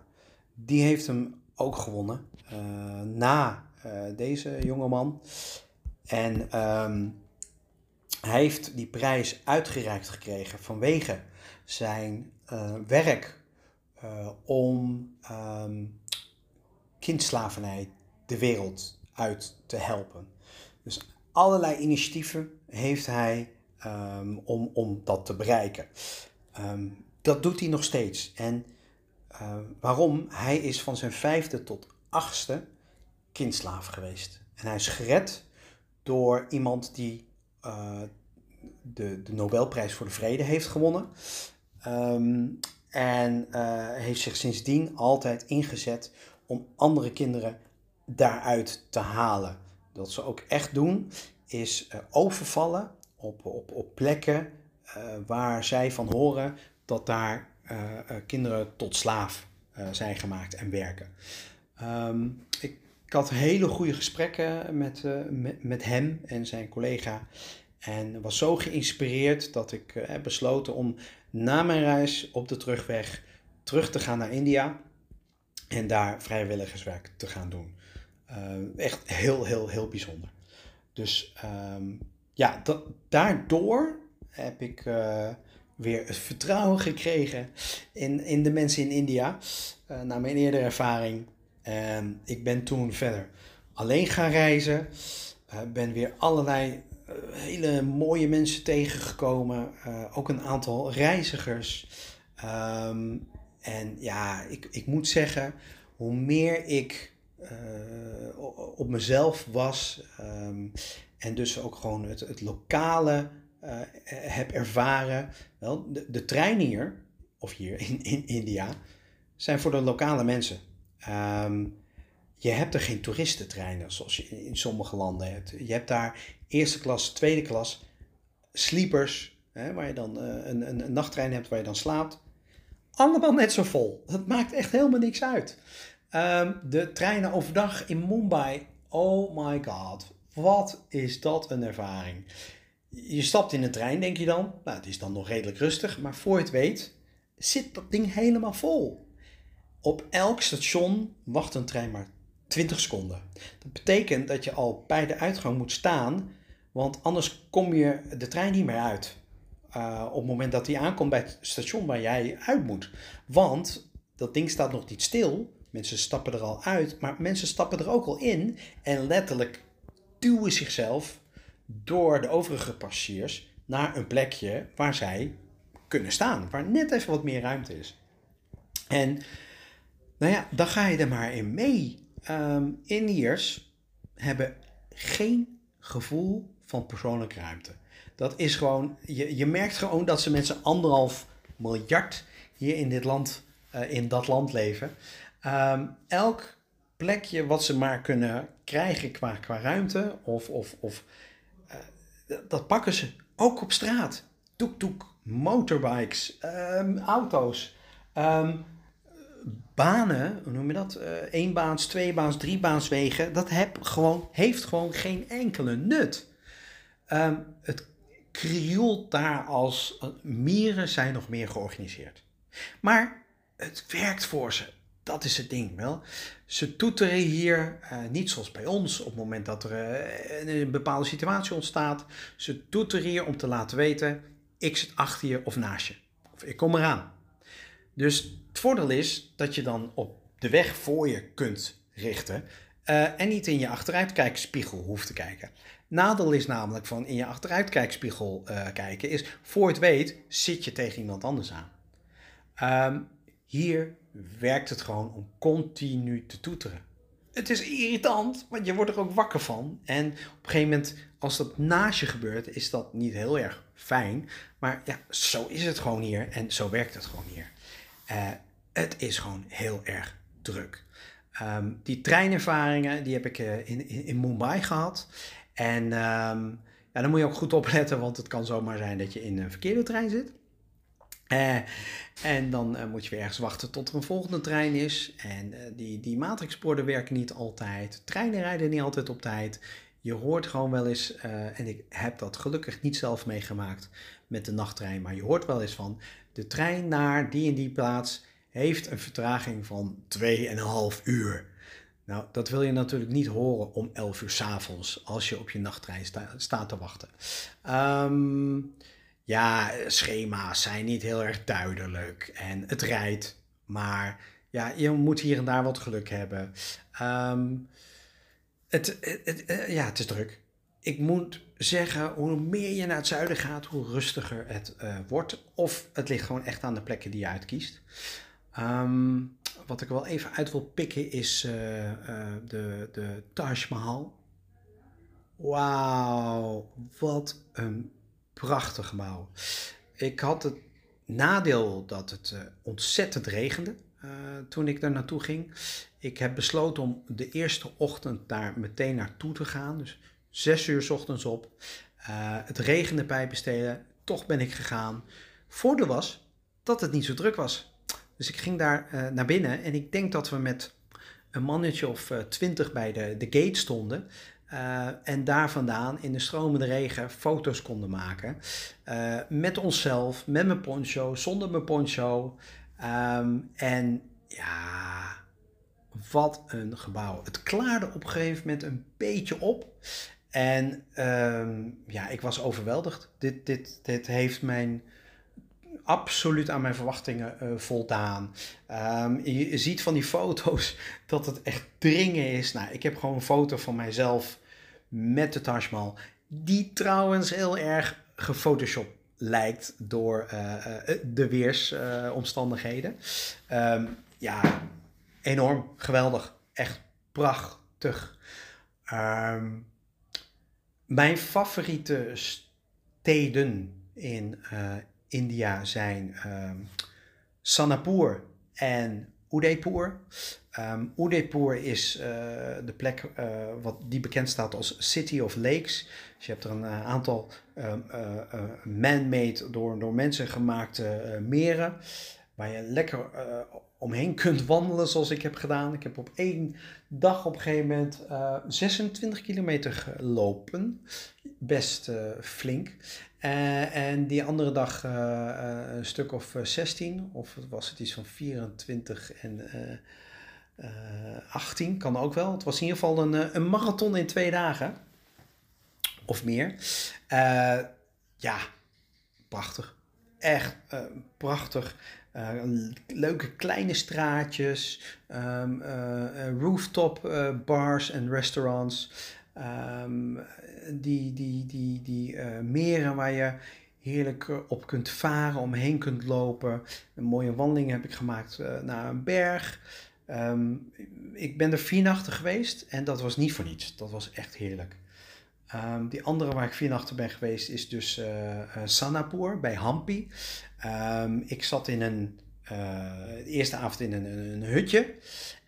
die heeft hem ook gewonnen. Uh, na uh, deze jongeman. En um, hij heeft die prijs uitgereikt gekregen vanwege zijn uh, werk om um, de wereld uit te helpen. Dus allerlei initiatieven heeft hij um, om, om dat te bereiken. Um, dat doet hij nog steeds. En uh, waarom? Hij is van zijn vijfde tot achtste kindslaaf geweest. En hij is gered door iemand die uh, de, de Nobelprijs voor de Vrede heeft gewonnen. En uh, heeft zich sindsdien altijd ingezet om andere kinderen daaruit te halen. Dat ze ook echt doen, is uh, overvallen op, op, op plekken uh, waar zij van horen dat daar kinderen tot slaaf zijn gemaakt en werken. Um, ik, had hele goede gesprekken met, met, met hem en zijn collega. En was zo geïnspireerd dat ik heb besloten om na mijn reis op de terugweg terug te gaan naar India en daar vrijwilligerswerk te gaan doen. Echt heel, heel, heel bijzonder. Dus um, ja, daardoor heb ik uh, weer het vertrouwen gekregen in, in de mensen in India. Uh, na mijn eerdere ervaring. Ik ben toen verder alleen gaan reizen. ben weer allerlei hele mooie mensen tegengekomen. ook een aantal reizigers. Um, en ja, ik, ik moet zeggen, hoe meer ik uh, op mezelf was um, en dus ook gewoon het, het lokale uh, heb ervaren. Wel, de, de treinen hier, of hier in, in India, zijn voor de lokale mensen. Um, je hebt er geen toeristentreinen zoals je in sommige landen hebt. Je hebt daar eerste klas, tweede klas, sleepers, hè, waar je dan uh, een, een, een nachttrein hebt waar je dan slaapt allemaal net zo vol. Het maakt echt helemaal niks uit. Um, de treinen overdag in Mumbai. Oh my god. Wat is dat een ervaring. Je stapt in een trein, denk je dan. Nou, het is dan nog redelijk rustig. Maar voor je het weet, zit dat ding helemaal vol. Op elk station wacht een trein maar 20 seconden. Dat betekent dat je al bij de uitgang moet staan. Want anders kom je de trein niet meer uit. Uh, op het moment dat hij aankomt bij het station waar jij uit moet. Want dat ding staat nog niet stil. Mensen stappen er al uit, maar mensen stappen er ook al in en letterlijk duwen zichzelf door de overige passagiers naar een plekje waar zij kunnen staan, waar net even wat meer ruimte is. En nou ja, dan ga je er maar in mee. Um, Indiërs hebben geen gevoel van persoonlijke ruimte. Dat is gewoon, je, je merkt gewoon dat ze met z'n anderhalf miljard hier in dit land, uh, in dat land leven. Um, elk plekje wat ze maar kunnen krijgen qua, qua ruimte of, of, of uh, dat pakken ze ook op straat. Toek-toek, motorbikes, um, auto's, um, banen, hoe noem je dat? Uh, eenbaans, tweebaans, driebaanswegen. Dat heb gewoon, heeft gewoon geen enkele nut. Um, het krioelt daar als mieren zijn nog meer georganiseerd. Maar het werkt voor ze. Dat is het ding wel. Ze toeteren hier, uh, niet zoals bij ons, op het moment dat er uh, een bepaalde situatie ontstaat. Ze toeteren hier om te laten weten, ik zit achter je of naast je. Of ik kom eraan. Dus het voordeel is dat je dan op de weg voor je kunt richten. Uh, en niet in je achteruitkijkspiegel hoeft te kijken. Nadeel is namelijk van in je achteruitkijkspiegel kijken, is voor het weet zit je tegen iemand anders aan. Ehm, hier werkt het gewoon om continu te toeteren. Het is irritant, want je wordt er ook wakker van. En op een gegeven moment, als dat naast je gebeurt, is dat niet heel erg fijn. Maar ja, zo is het gewoon hier en zo werkt het gewoon hier. Uh, het is gewoon heel erg druk. Um, die treinervaringen die heb ik in, in, in, Mumbai gehad. En um, ja, dan moet je ook goed opletten, want het kan zomaar zijn dat je in een verkeerde trein zit. Uh, en dan uh, moet je weer ergens wachten tot er een volgende trein is. En uh, die, die matrixborden werken niet altijd. Treinen rijden niet altijd op tijd. Je hoort gewoon wel eens, en ik heb dat gelukkig niet zelf meegemaakt met de nachttrein, maar je hoort wel eens van de trein naar die en die plaats heeft een vertraging van 2,5 uur. Nou, dat wil je natuurlijk niet horen om 11 uur s avonds als je op je nachttrein sta, staat te wachten. Um, ja, schema's zijn niet heel erg duidelijk en het rijdt, maar ja, je moet hier en daar wat geluk hebben. Um, het, het, ja, het is druk. Ik moet zeggen, hoe meer je naar het zuiden gaat, hoe rustiger het uh, wordt. Of het ligt gewoon echt aan de plekken die je uitkiest. Um, wat ik wel even uit wil pikken is uh, de, de Taj Mahal. Wauw, wat een prachtig gebouw. Ik had het nadeel dat het uh, ontzettend regende toen ik daar naartoe ging. Ik heb besloten om de eerste ochtend daar meteen naartoe te gaan. Dus zes uur s ochtends op. het regende bij besteden. Toch ben ik gegaan. Voordeel was dat het niet zo druk was. Dus ik ging daar naar binnen en ik denk dat we met een mannetje of twintig bij de, de gate stonden. Uh, en daar vandaan in de stromende regen foto's konden maken. met onszelf, met mijn poncho, zonder mijn poncho. Um, en ja, wat een gebouw. Het klaarde op een gegeven moment een beetje op. En um, ja, ik was overweldigd. Dit, dit, dit heeft mijn absoluut aan mijn verwachtingen uh, voldaan. Um, je, ziet van die foto's dat het echt dringen is. Nou, ik heb gewoon een foto van mijzelf met de Taj Mahal. Die trouwens heel erg gefotoshopt lijkt door uh, uh, de weersomstandigheden. Um, ja, enorm geweldig. Echt prachtig. Um, mijn favoriete steden in, India zijn um, Sanapur en Udaipur. Um, Udaipur is uh, de plek uh, wat die bekend staat als City of Lakes. Dus je hebt er een uh, aantal um, man-made, door, door mensen gemaakte meren. Waar je lekker omheen kunt wandelen zoals ik heb gedaan. Ik heb op één dag op een gegeven moment 26 kilometer gelopen. Best flink. Uh, en die andere dag uh, uh, een stuk of 16, of was het iets van 24 en 18, kan ook wel. Het was in ieder geval een, een marathon in twee dagen, of meer. ja, prachtig. Echt prachtig. leuke kleine straatjes, um, rooftop bars en restaurants. Um, die, die, die, die uh, meren waar je heerlijk eh, op kunt varen, omheen kunt lopen. Een mooie wandeling heb ik gemaakt uh, naar een berg. Um, ik ben er vier nachten geweest en dat was niet voor niets. Dat was echt heerlijk. Um, die andere waar ik vier nachten ben geweest is dus uh, Sanapur bij Hampi. Ik zat in een, de eerste avond in een, een hutje.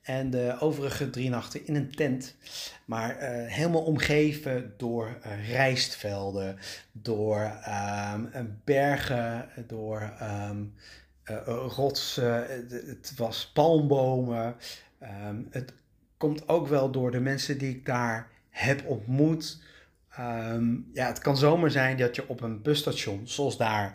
En de overige drie nachten in een tent. Maar uh, helemaal omgeven door uh, rijstvelden, door um, bergen, door uh, rotsen. Het was palmbomen. Um, het komt ook wel door de mensen die ik daar heb ontmoet. ja, het kan zomaar zijn dat je op een busstation, zoals daar,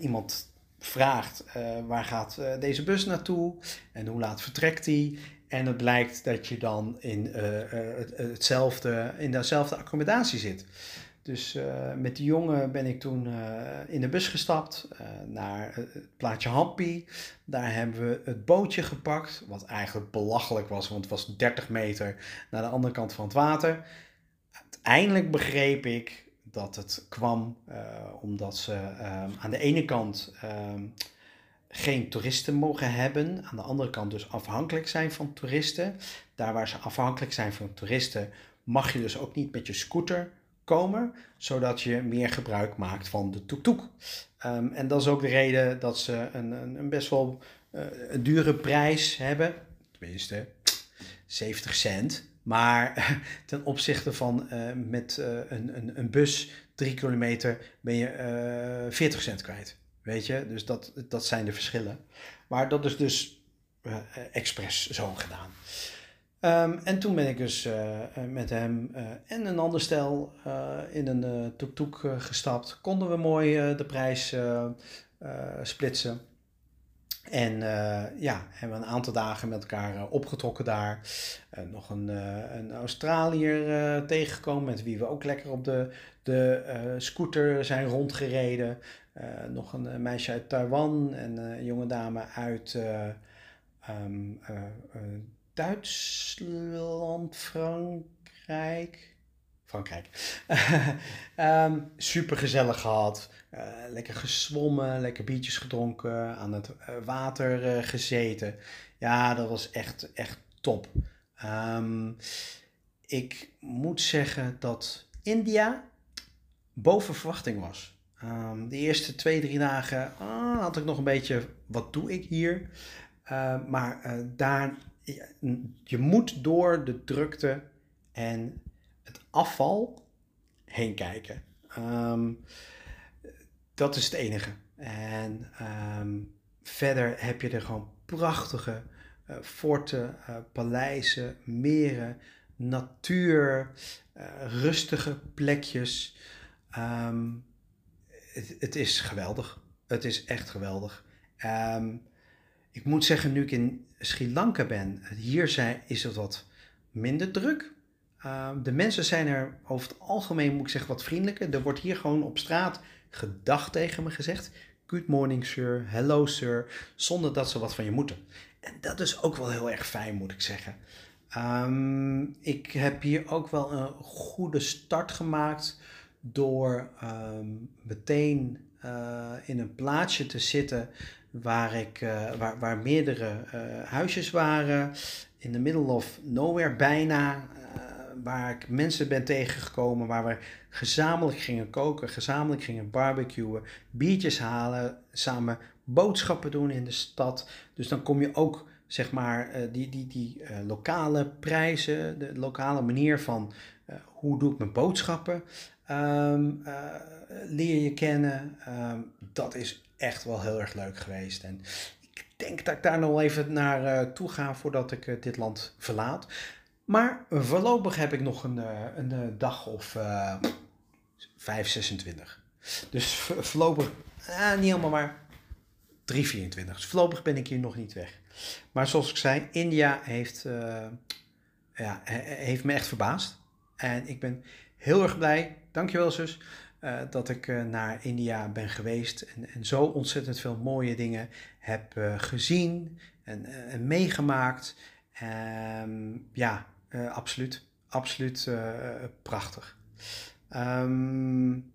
iemand vraagt uh, waar gaat uh, deze bus naartoe en hoe laat vertrekt die. En het blijkt dat je dan in, het, hetzelfde, in dezelfde accommodatie zit. Dus met die jongen ben ik toen in de bus gestapt naar het plaatje Happy. Daar hebben we het bootje gepakt, wat eigenlijk belachelijk was, want het was 30 meter naar de andere kant van het water. Uiteindelijk begreep ik dat het kwam omdat ze ehm, aan de ene kant ehm, geen toeristen mogen hebben, aan de andere kant dus afhankelijk zijn van toeristen. Daar waar ze afhankelijk zijn van toeristen, mag je dus ook niet met je scooter komen, zodat je meer gebruik maakt van de tuk-tuk. Ehm, en dat is ook de reden dat ze een, een, best wel uh, een dure prijs hebben, tenminste 70 cent. Maar ten opzichte van uh, met uh, een, een, een bus 3 kilometer ben je 40 cent kwijt. Weet je, dus dat, dat zijn de verschillen. Maar dat is dus expres zo gedaan. Um, en toen ben ik dus met hem en een ander stel in een tuk-tuk gestapt. Konden we mooi de prijs splitsen. En ja, hebben we een aantal dagen met elkaar opgetrokken daar. nog een, een tegengekomen met wie we ook lekker op de, de scooter zijn rondgereden. nog een meisje uit Taiwan en een jonge dame uit... Um, Duitsland, Frankrijk. Frankrijk. um, super gezellig gehad. Uh, lekker gezwommen, lekker biertjes gedronken, aan het uh, water uh, gezeten. Ja, dat was echt, echt top. Um, ik moet zeggen dat India boven verwachting was. Um, de eerste twee, drie dagen ah, had ik nog een beetje, wat doe ik hier? maar daar je moet door de drukte en het afval heen kijken. Ehm, dat is het enige. En ehm, verder heb je er gewoon prachtige uh, forten, uh, paleizen, meren, natuur, uh, rustige plekjes. Um, het, het, is geweldig. Het is echt geweldig. ik moet zeggen, nu ik in Sri Lanka ben, hier zijn, is het wat minder druk. Uh, de mensen zijn er over het algemeen, moet ik zeggen, wat vriendelijker. Er wordt hier gewoon op straat gedag tegen me gezegd. Good morning, sir. Hello, sir. Zonder dat ze wat van je moeten. En dat is ook wel heel erg fijn, moet ik zeggen. Um, ik heb hier ook wel een goede start gemaakt door um, meteen uh, in een plaatsje te zitten waar, ik, uh, waar, waar meerdere uh, huisjes waren, in the middle of nowhere bijna, waar ik mensen ben tegengekomen, waar we gezamenlijk gingen koken, gezamenlijk gingen barbecuen, biertjes halen, samen boodschappen doen in de stad. Dus dan kom je ook, zeg maar, die, die, die lokale prijzen, de lokale manier van hoe doe ik mijn boodschappen, um, leer je kennen. Um, dat is echt wel heel erg leuk geweest. En ik denk dat ik daar nog even naar toe ga voordat ik dit land verlaat. Maar voorlopig heb ik nog een, uh, een dag of 5, 26. Dus voorlopig, niet helemaal maar 3, 24. Dus voorlopig ben ik hier nog niet weg. Maar zoals ik zei, India heeft, ja, heeft me echt verbaasd. En ik ben heel erg blij. Dankjewel zus uh, dat ik uh, naar India ben geweest en, en, zo ontzettend veel mooie dingen heb uh, gezien en, en meegemaakt. Um, ja, absoluut. Absoluut prachtig. Um,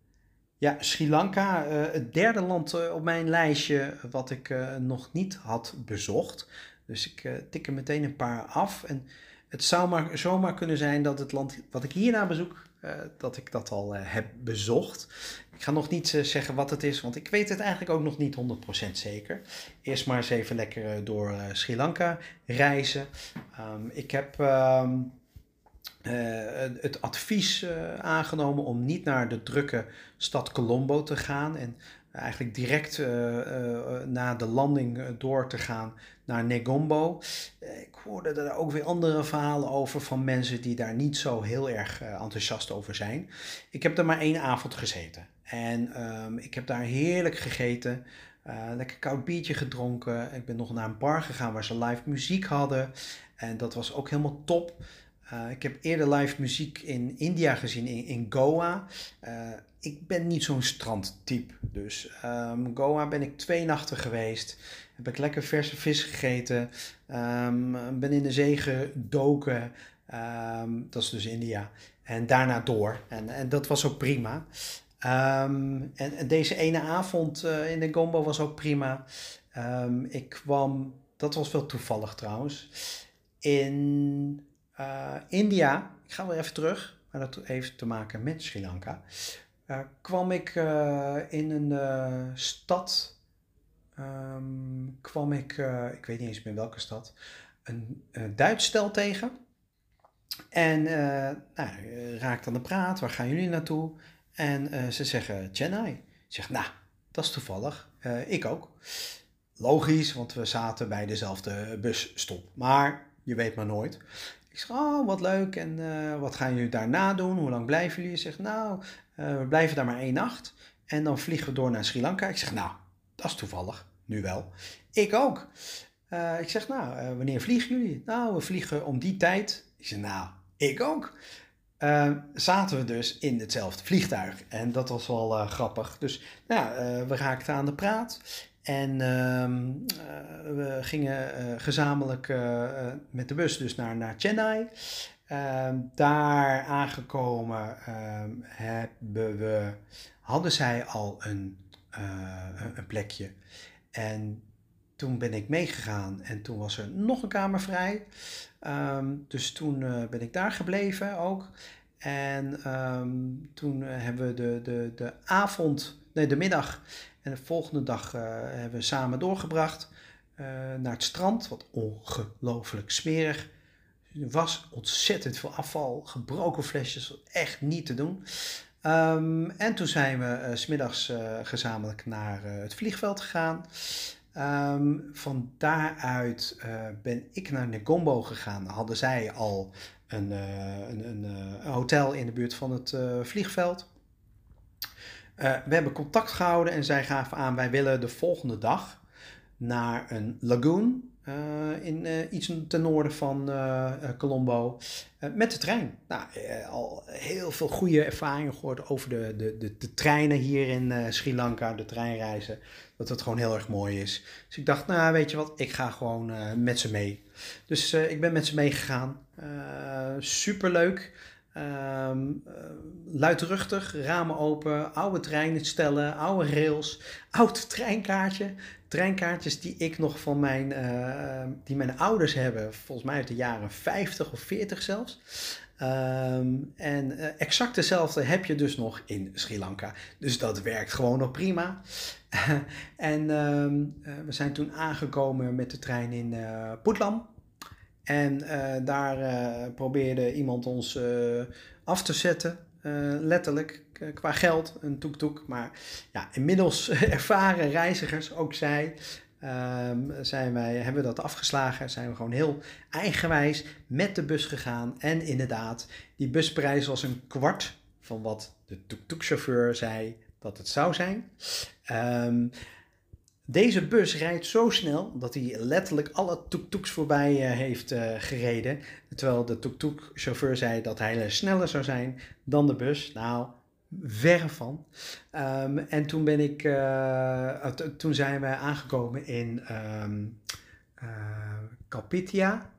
ja, Sri Lanka, het derde land op mijn lijstje wat ik nog niet had bezocht. Dus ik tik er meteen een paar af. En het zou maar zomaar kunnen zijn dat het land wat ik hierna bezoek dat ik dat al heb bezocht. Ik ga nog niet uh, zeggen wat het is, want ik weet het eigenlijk ook nog niet 100% zeker. Eerst maar eens even lekker door Sri Lanka reizen. Um, ik heb um, het advies aangenomen om niet naar de drukke stad Colombo te gaan en eigenlijk direct na de landing door te gaan naar Negombo. Eh, ik hoorde er ook weer andere verhalen over van mensen die daar niet zo heel erg eh, enthousiast over zijn. Ik heb er maar één avond gezeten en um, ik heb daar heerlijk gegeten. Uh, lekker koud biertje gedronken. Ik ben nog naar een bar gegaan waar ze live muziek hadden. En dat was ook helemaal top. Uh, ik heb eerder live muziek in India gezien, in, Goa. Uh, ik ben niet zo'n strandtype. Dus um, Goa ben ik twee nachten geweest. Heb ik lekker verse vis gegeten. Um, ben in de zee gedoken. Ehm, dat is dus India. En daarna door. En, en dat was ook prima. Ehm, en, deze ene avond uh, in de Gombo was ook prima. Um, ik kwam, dat was wel toevallig trouwens, in uh, India. Ik ga wel even terug, maar dat heeft te maken met Sri Lanka. Uh, kwam ik in een stad, um, kwam ik, ik weet niet eens meer welke stad, een, een Duits stel tegen. En nou, raakte aan de praat, waar gaan jullie naartoe? En uh, ze zeggen Chennai. Ik zeg, nou, dat is toevallig. Uh, ik ook. Logisch, want we zaten bij dezelfde busstop. Maar je weet maar nooit. Ik zeg, oh, wat leuk. En uh, wat gaan jullie daarna doen? Hoe lang blijven jullie? Ze zegt, nou, we blijven daar maar één nacht. En dan vliegen we door naar Sri Lanka. Ik zeg, nou, dat is toevallig. Nu wel. Ik ook. ik zeg, nou, wanneer vliegen jullie? Nou, we vliegen om die tijd. Ik zeg, nou, ik ook. Uh, zaten we dus in hetzelfde vliegtuig. En dat was wel uh, grappig. Dus nou, uh, we raakten aan de praat. En ehm, we gingen gezamenlijk met de bus dus naar, naar Chennai. Ehm, daar aangekomen ehm, hebben we, hadden zij al een, een plekje. En toen ben ik meegegaan en toen was er nog een kamer vrij. Um, dus toen uh, ben ik daar gebleven ook. En um, toen hebben we de, de, de avond, nee de middag en de volgende dag uh, hebben we samen doorgebracht naar het strand. Wat ongelooflijk smerig er was. Ontzettend veel afval, gebroken flesjes, echt niet te doen. Um, en toen zijn we uh, smiddags gezamenlijk naar het vliegveld gegaan. Um, van daaruit uh, ben ik naar Negombo gegaan. Hadden zij al een, uh, een, een, een, hotel in de buurt van het vliegveld. we hebben contact gehouden en zij gaven aan: wij willen de volgende dag naar een lagoon in iets ten noorden van Colombo met de trein. Nou, al heel veel goede ervaringen gehoord over de, de, de, de treinen hier in Sri Lanka, de treinreizen. Dat het gewoon heel erg mooi is. Dus ik dacht, nou weet je wat, ik ga gewoon met ze mee. Dus ik ben met ze meegegaan. Super leuk. Um, uh, luidruchtig, ramen open, oude treinen stellen, oude rails, oud treinkaartje. Treinkaartjes die ik nog van mijn, die mijn ouders hebben, volgens mij uit de jaren 50 of 40 zelfs. Um, en exact dezelfde heb je dus nog in Sri Lanka. Dus dat werkt gewoon nog prima. en um, we zijn toen aangekomen met de trein in Putlam. En uh, daar uh, probeerde iemand ons uh, af te zetten, letterlijk, qua geld, een toek-toek. Maar ja, inmiddels ervaren reizigers, ook zij, um, zijn wij, hebben we dat afgeslagen. Zijn we gewoon heel eigenwijs met de bus gegaan. En inderdaad, die busprijs was een kwart van wat de toek-toek-chauffeur zei dat het zou zijn. Um, deze bus rijdt zo snel dat hij letterlijk alle tuk-tuks voorbij uh, heeft uh, gereden. Terwijl de tuk-tuk-chauffeur zei dat hij sneller zou zijn dan de bus. Nou, verre van. Um, en toen ben ik, uh, toen zijn we aangekomen in um, Calpitia.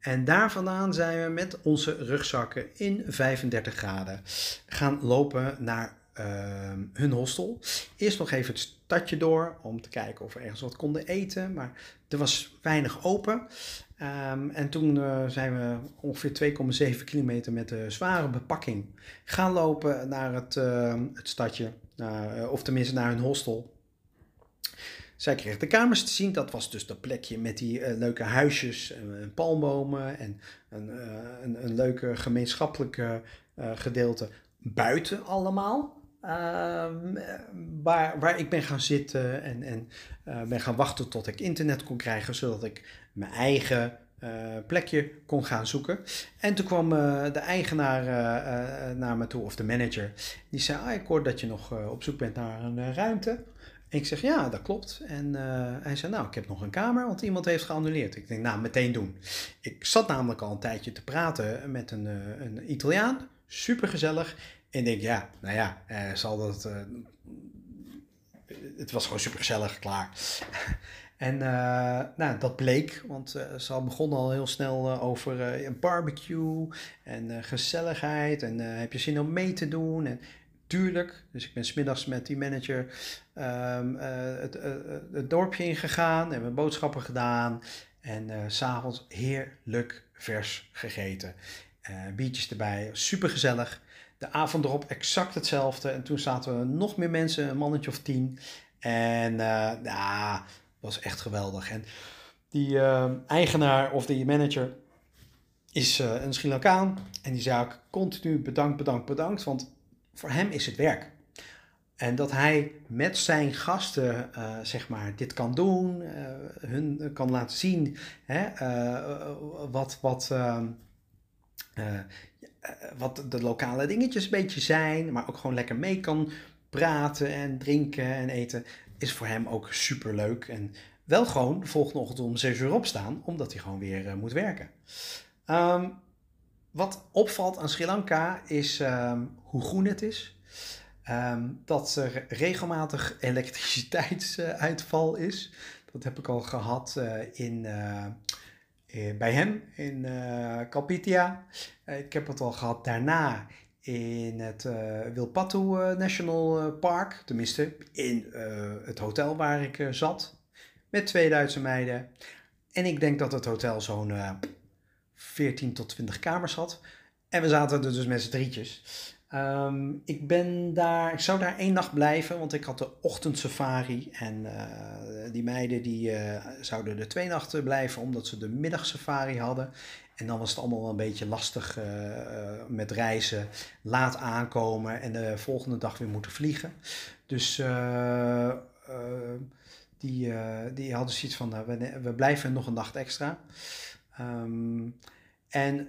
En daar vandaan zijn we met onze rugzakken in 35 graden gaan lopen naar uh, hun hostel. Eerst nog even het stadje door om te kijken of we ergens wat konden eten. Maar er was weinig open. Um, en toen uh, zijn we ongeveer 2,7 kilometer met de zware bepakking gaan lopen naar het, uh, het stadje. Uh, of tenminste naar hun hostel. Zij kregen de kamers te zien. Dat was dus dat plekje met die leuke huisjes en palmbomen. En een, een, een leuke gemeenschappelijke gedeelte buiten allemaal. Um, waar, waar ik ben gaan zitten en, en uh, ben gaan wachten tot ik internet kon krijgen, zodat ik mijn eigen uh, plekje kon gaan zoeken. En toen kwam uh, de eigenaar naar me toe, of de manager, die zei: ah, Ik hoor dat je nog op zoek bent naar een ruimte. En ik zeg: Ja, dat klopt. En hij zei: Nou, ik heb nog een kamer, want iemand heeft geannuleerd. Ik denk: Nou, meteen doen. Ik zat namelijk al een tijdje te praten met een, een Italiaan, super gezellig. En denk, ja, nou ja, uh, zal dat. Uh, het was gewoon super gezellig, klaar. En nou, dat bleek, want ze begonnen al heel snel over een barbecue en gezelligheid en heb je zin om mee te doen. En tuurlijk, dus ik ben smiddags met die manager um, het, het, dorpje ingegaan, hebben boodschappen gedaan en s s'avonds heerlijk vers gegeten. biertjes erbij, super gezellig. De avond erop exact hetzelfde. En toen zaten we nog meer mensen, een mannetje of tien. En ja, was echt geweldig. En die uh, eigenaar of die manager is uh, een Sri Lankaan. En die zei ook continu bedankt, bedankt, bedankt. Want voor hem is het werk. En dat hij met zijn gasten, zeg maar, dit kan doen. hun kan laten zien hè, wat... wat eh, wat de lokale dingetjes een beetje zijn, maar ook gewoon lekker mee kan praten en drinken en eten, is voor hem ook super leuk. En wel gewoon de volgende ochtend om 6 uur opstaan, omdat hij gewoon weer uh, moet werken. Um, wat opvalt aan Sri Lanka is um, hoe groen het is. Um, dat er regelmatig elektriciteitsuitval is. Dat heb ik al gehad uh, in eh, bij hem in uh, Kalpitia. Eh, ik heb het al gehad daarna in het uh, Wilpatu National Park. Tenminste, in het hotel waar ik zat. Met twee Duitse meiden. En ik denk dat het hotel zo'n 14 tot 20 kamers had. En we zaten er dus met z'n drietjes. Ehm, ik ben daar, ik zou daar één nacht blijven, want ik had de ochtendsafari. En uh, die meiden die uh, zouden er twee nachten blijven, omdat ze de middagsafari hadden. En dan was het allemaal wel een beetje lastig uh, met reizen, laat aankomen en de volgende dag weer moeten vliegen. Dus die, die hadden zoiets van, nou, we, we, blijven nog een nacht extra. Um, en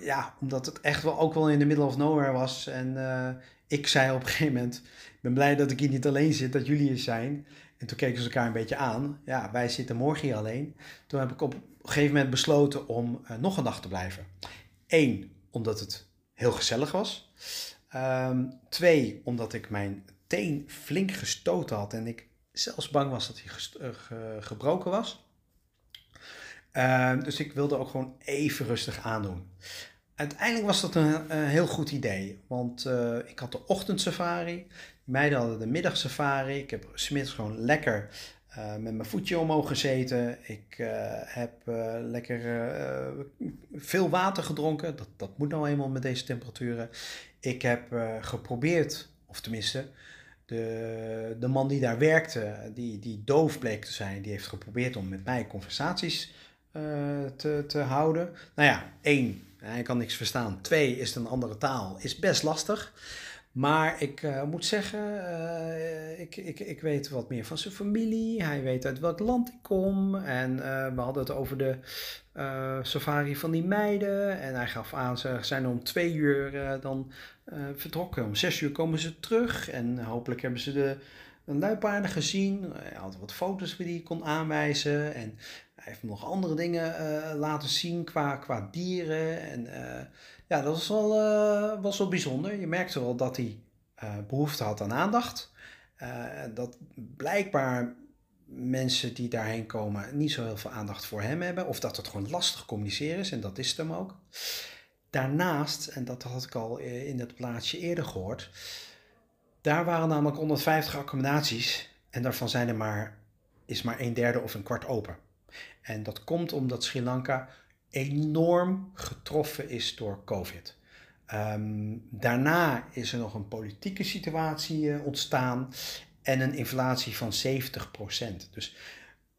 ja, omdat het echt wel ook wel in de middle of nowhere was. En uh, ik zei op een gegeven moment, ik ben blij dat ik hier niet alleen zit, dat jullie hier zijn. En toen keken ze elkaar een beetje aan. Ja, wij zitten morgen hier alleen. Toen heb ik op een gegeven moment besloten om uh, nog een dag te blijven. Eén, omdat het heel gezellig was. Um, twee, omdat ik mijn teen flink gestoten had en ik zelfs bang was dat hij uh, gebroken was. Ehm, dus ik wilde ook gewoon even rustig aandoen. Uiteindelijk was dat een, heel goed idee, want uh, ik had de ochtendsafari, de meiden hadden de middagsafari. Ik heb smiddags gewoon lekker uh, met mijn voetje omhoog gezeten. Ik uh, heb lekker veel water gedronken. Dat, dat moet nou eenmaal met deze temperaturen. Ik heb geprobeerd, of tenminste, de, de man die daar werkte, die, die doof bleek te zijn, die heeft geprobeerd om met mij conversaties te, te houden. Nou ja, één, hij kan niks verstaan. Twee, is het een andere taal, is best lastig. Maar ik uh, moet zeggen, uh, ik, ik, ik weet wat meer van zijn familie. Hij weet uit welk land ik kom. En we hadden het over de safari van die meiden. En hij gaf aan, ze zijn om twee uur dan vertrokken. Om zes uur komen ze terug. En hopelijk hebben ze de, een luipaarden gezien. Hij had wat foto's die hij kon aanwijzen. En hij heeft nog andere dingen uh, laten zien qua, qua dieren. En uh, ja, dat was wel, uh, was wel bijzonder. Je merkte wel dat hij behoefte had aan aandacht. dat blijkbaar mensen die daarheen komen niet zo heel veel aandacht voor hem hebben. Of dat het gewoon lastig communiceren is. En dat is het hem ook. Daarnaast, en dat had ik al in het plaatsje eerder gehoord. Daar waren namelijk 150 accommodaties. En daarvan zijn er maar, is maar een derde of een kwart open. En dat komt omdat Sri Lanka enorm getroffen is door COVID. Um, daarna is er nog een politieke situatie uh, ontstaan en een inflatie van 70%. Dus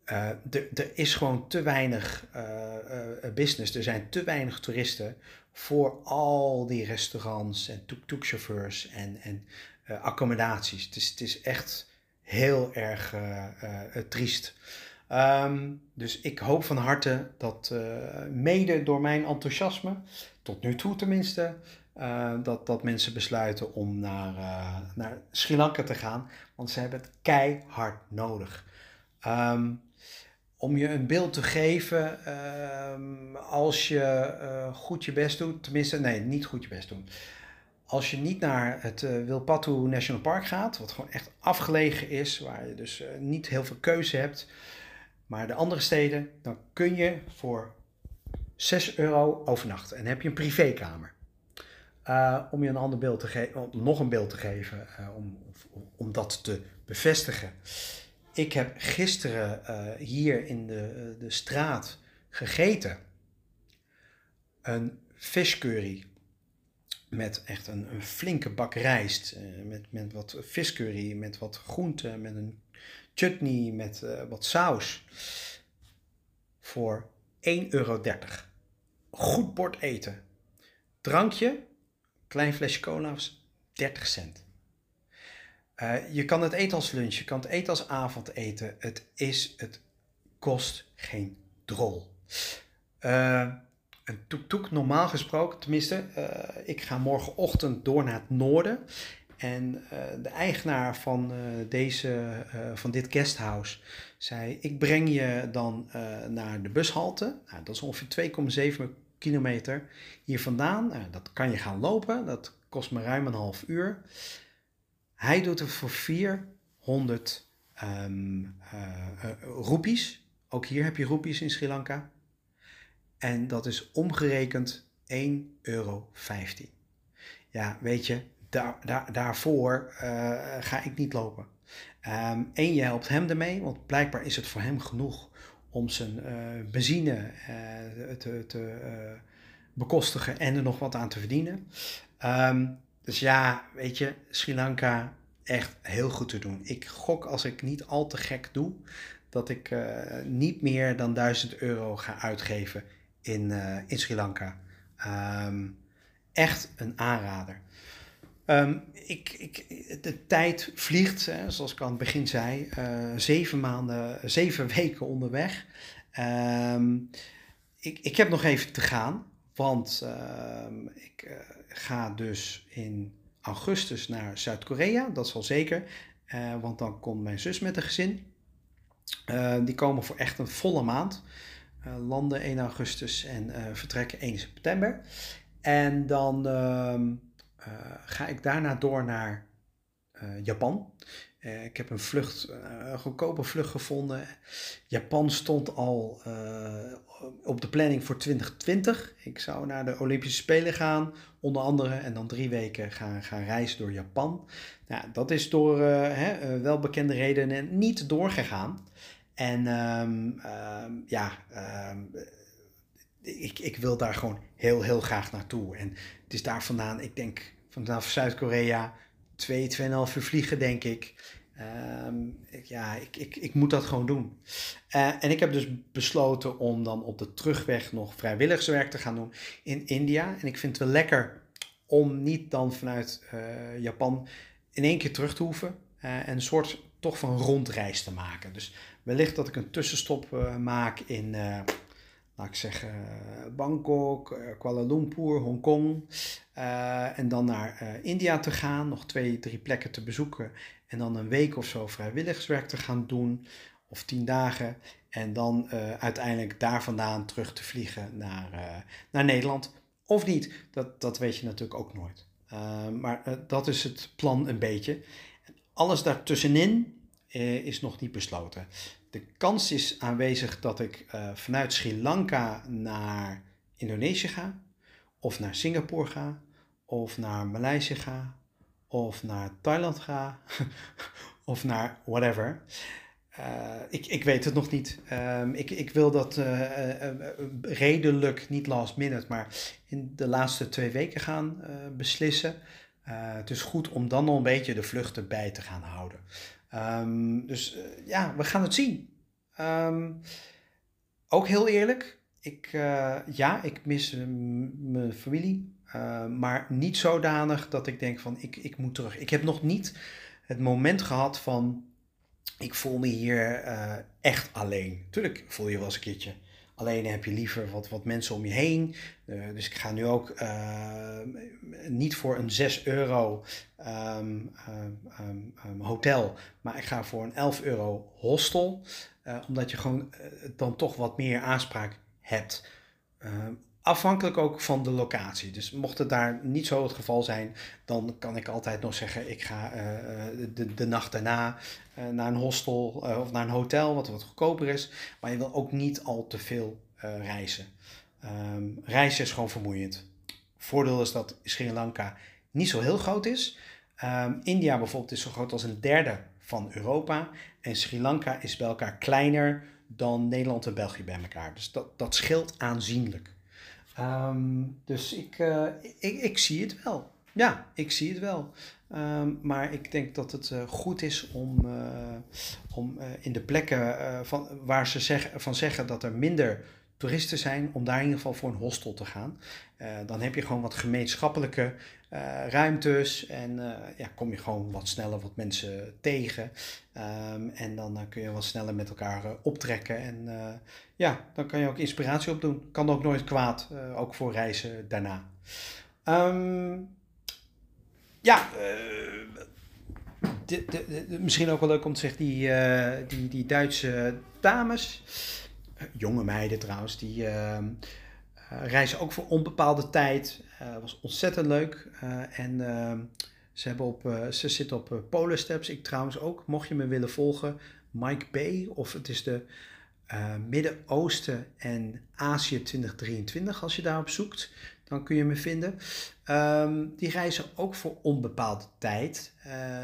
uh, er is gewoon te weinig uh, business, er zijn te weinig toeristen voor al die restaurants en tuk-tuk-chauffeurs en, en accommodaties. Het is, het is echt heel erg triest. Um, dus ik hoop van harte dat mede door mijn enthousiasme, tot nu toe tenminste, dat, dat mensen besluiten om naar, naar Sri Lanka te gaan. Want ze hebben het keihard nodig. Um, om je een beeld te geven, um, als je goed je best doet, tenminste, nee, niet goed je best doen. Als je niet naar het uh, Wilpatu National Park gaat, wat gewoon echt afgelegen is, waar je dus niet heel veel keuze hebt, maar de andere steden, dan kun je voor 6 euro overnachten en heb je een privékamer. Uh, om je een ander beeld te geven, nog een beeld te geven, uh, om, om dat te bevestigen. Ik heb gisteren hier in de, de straat gegeten. Een viscurry. Met echt een, een flinke bak rijst. met, met wat viscurry, met wat groenten, met een chutney, met wat saus. Voor 1,30 euro. Goed bord eten. Drankje, Klein flesje cola was 30 cent. Uh, je kan het eten als lunch, je kan het eten als avondeten. Het is, het kost geen drol. Uh, een toek normaal gesproken, tenminste, uh, ik ga morgenochtend door naar het noorden. En de eigenaar van, deze, van dit guesthouse zei: Ik breng je dan naar de bushalte. Nou, dat is ongeveer 2,7 kilometer hier vandaan. Nou, dat kan je gaan lopen, dat kost me ruim een half uur. Hij doet het voor 400 um, uh, roepies. Ook hier heb je roepies in Sri Lanka. En dat is omgerekend 1,15 euro. Ja, weet je, daar, daar, daarvoor uh, ga ik niet lopen. Um, en je helpt hem ermee, want blijkbaar is het voor hem genoeg om zijn uh, benzine uh, te, bekostigen en er nog wat aan te verdienen. Um, dus ja, weet je, Sri Lanka echt heel goed te doen. Ik gok als ik niet al te gek doe, dat ik niet meer dan 1000 euro ga uitgeven in, in Sri Lanka. Um, echt een aanrader. Um, ik, ik, de tijd vliegt, hè, zoals ik aan het begin zei, uh, zeven maanden, zeven weken onderweg. Um, ik, ik heb nog even te gaan, want ik uh, ga dus in augustus naar Zuid-Korea, dat wel zeker, eh, want dan komt mijn zus met een gezin. die komen voor echt een volle maand, landen 1 augustus en vertrekken 1 september. En dan uh, ga ik daarna door naar Japan. Ik heb een vlucht, een goedkope vlucht gevonden. Japan stond al op de planning voor 2020. Ik zou naar de Olympische Spelen gaan, onder andere, en dan drie weken gaan, gaan reizen door Japan. Nou, dat is door hè, welbekende redenen niet doorgegaan. En um, um, ja, um, ik, ik wil daar gewoon heel, heel graag naartoe. En het is daar vandaan, ik denk vanaf Zuid-Korea, twee, tweeënhalf uur vliegen, denk ik. Ja, ik, ik, ik moet dat gewoon doen. Uh, en ik heb dus besloten om dan op de terugweg nog vrijwilligerswerk te gaan doen in India. En ik vind het wel lekker om niet dan vanuit uh, Japan in één keer terug te hoeven. En een soort toch van rondreis te maken. Dus wellicht dat ik een tussenstop maak in laat ik zeggen, Bangkok, eh, Kuala Lumpur, Hongkong. En dan naar India te gaan, nog twee, drie plekken te bezoeken. En dan een week of zo vrijwilligerswerk te gaan doen, of tien dagen. En dan uiteindelijk daar vandaan terug te vliegen naar, naar Nederland. Of niet, dat, dat weet je natuurlijk ook nooit. maar dat is het plan een beetje. Alles daartussenin is nog niet besloten de kans is aanwezig dat ik uh, vanuit Sri Lanka naar Indonesië ga, of naar Singapore ga, of naar Maleisië ga, of naar Thailand ga, of naar whatever. Uh, ik, ik weet het nog niet. Um, ik, ik wil dat redelijk, niet last minute, maar in de laatste twee weken gaan beslissen. het is goed om dan nog een beetje de vluchten bij te gaan houden. Um, dus uh, ja, we gaan het zien. Um, ook heel eerlijk, ik, uh, ja, ik mis mijn familie, maar niet zodanig dat ik denk van ik, ik moet terug. Ik heb nog niet het moment gehad van ik voel me hier echt alleen. Tuurlijk voel je wel eens een keertje Alleen heb je liever wat, wat mensen om je heen. Uh, dus ik ga nu ook uh, niet voor een 6 euro um, um, hotel, maar ik ga voor een 11 euro hostel. Uh, omdat je gewoon dan toch wat meer aanspraak hebt. Afhankelijk ook van de locatie. Dus mocht het daar niet zo het geval zijn, dan kan ik altijd nog zeggen: ik ga de, de nacht daarna naar een hostel of naar een hotel, wat wat goedkoper is. Maar je wil ook niet al te veel reizen. Um, reizen is gewoon vermoeiend. Voordeel is dat Sri Lanka niet zo heel groot is. Um, India bijvoorbeeld is zo groot als een derde van Europa. En Sri Lanka is bij elkaar kleiner dan Nederland en België bij elkaar. Dus dat, dat scheelt aanzienlijk. Um, dus ik, uh, ik, ik zie het wel. Ja, ik zie het wel. Um, maar ik denk dat het uh, goed is om, uh, om in de plekken van, waar ze van zeggen dat er minder toeristen zijn, om daar in ieder geval voor een hostel te gaan. Dan heb je gewoon wat gemeenschappelijke ruimtes en uh, ja, kom je gewoon wat sneller wat mensen tegen. Um, en dan kun je wat sneller met elkaar optrekken. En ja, dan kan je ook inspiratie opdoen. Kan ook nooit kwaad, ook voor reizen daarna. Um, ja, misschien ook wel leuk om te zeggen, die, die, die Duitse dames jonge meiden trouwens, die uh, reizen ook voor onbepaalde tijd. Uh, was ontzettend leuk. Uh, en ehm, ze, hebben op, ze zitten op Polar Steps. Ik trouwens ook, mocht je me willen volgen, Mike Bay, of het is de Midden-Oosten en Azië 2023, als je daarop zoekt, dan kun je me vinden. Um, die reizen ook voor onbepaalde tijd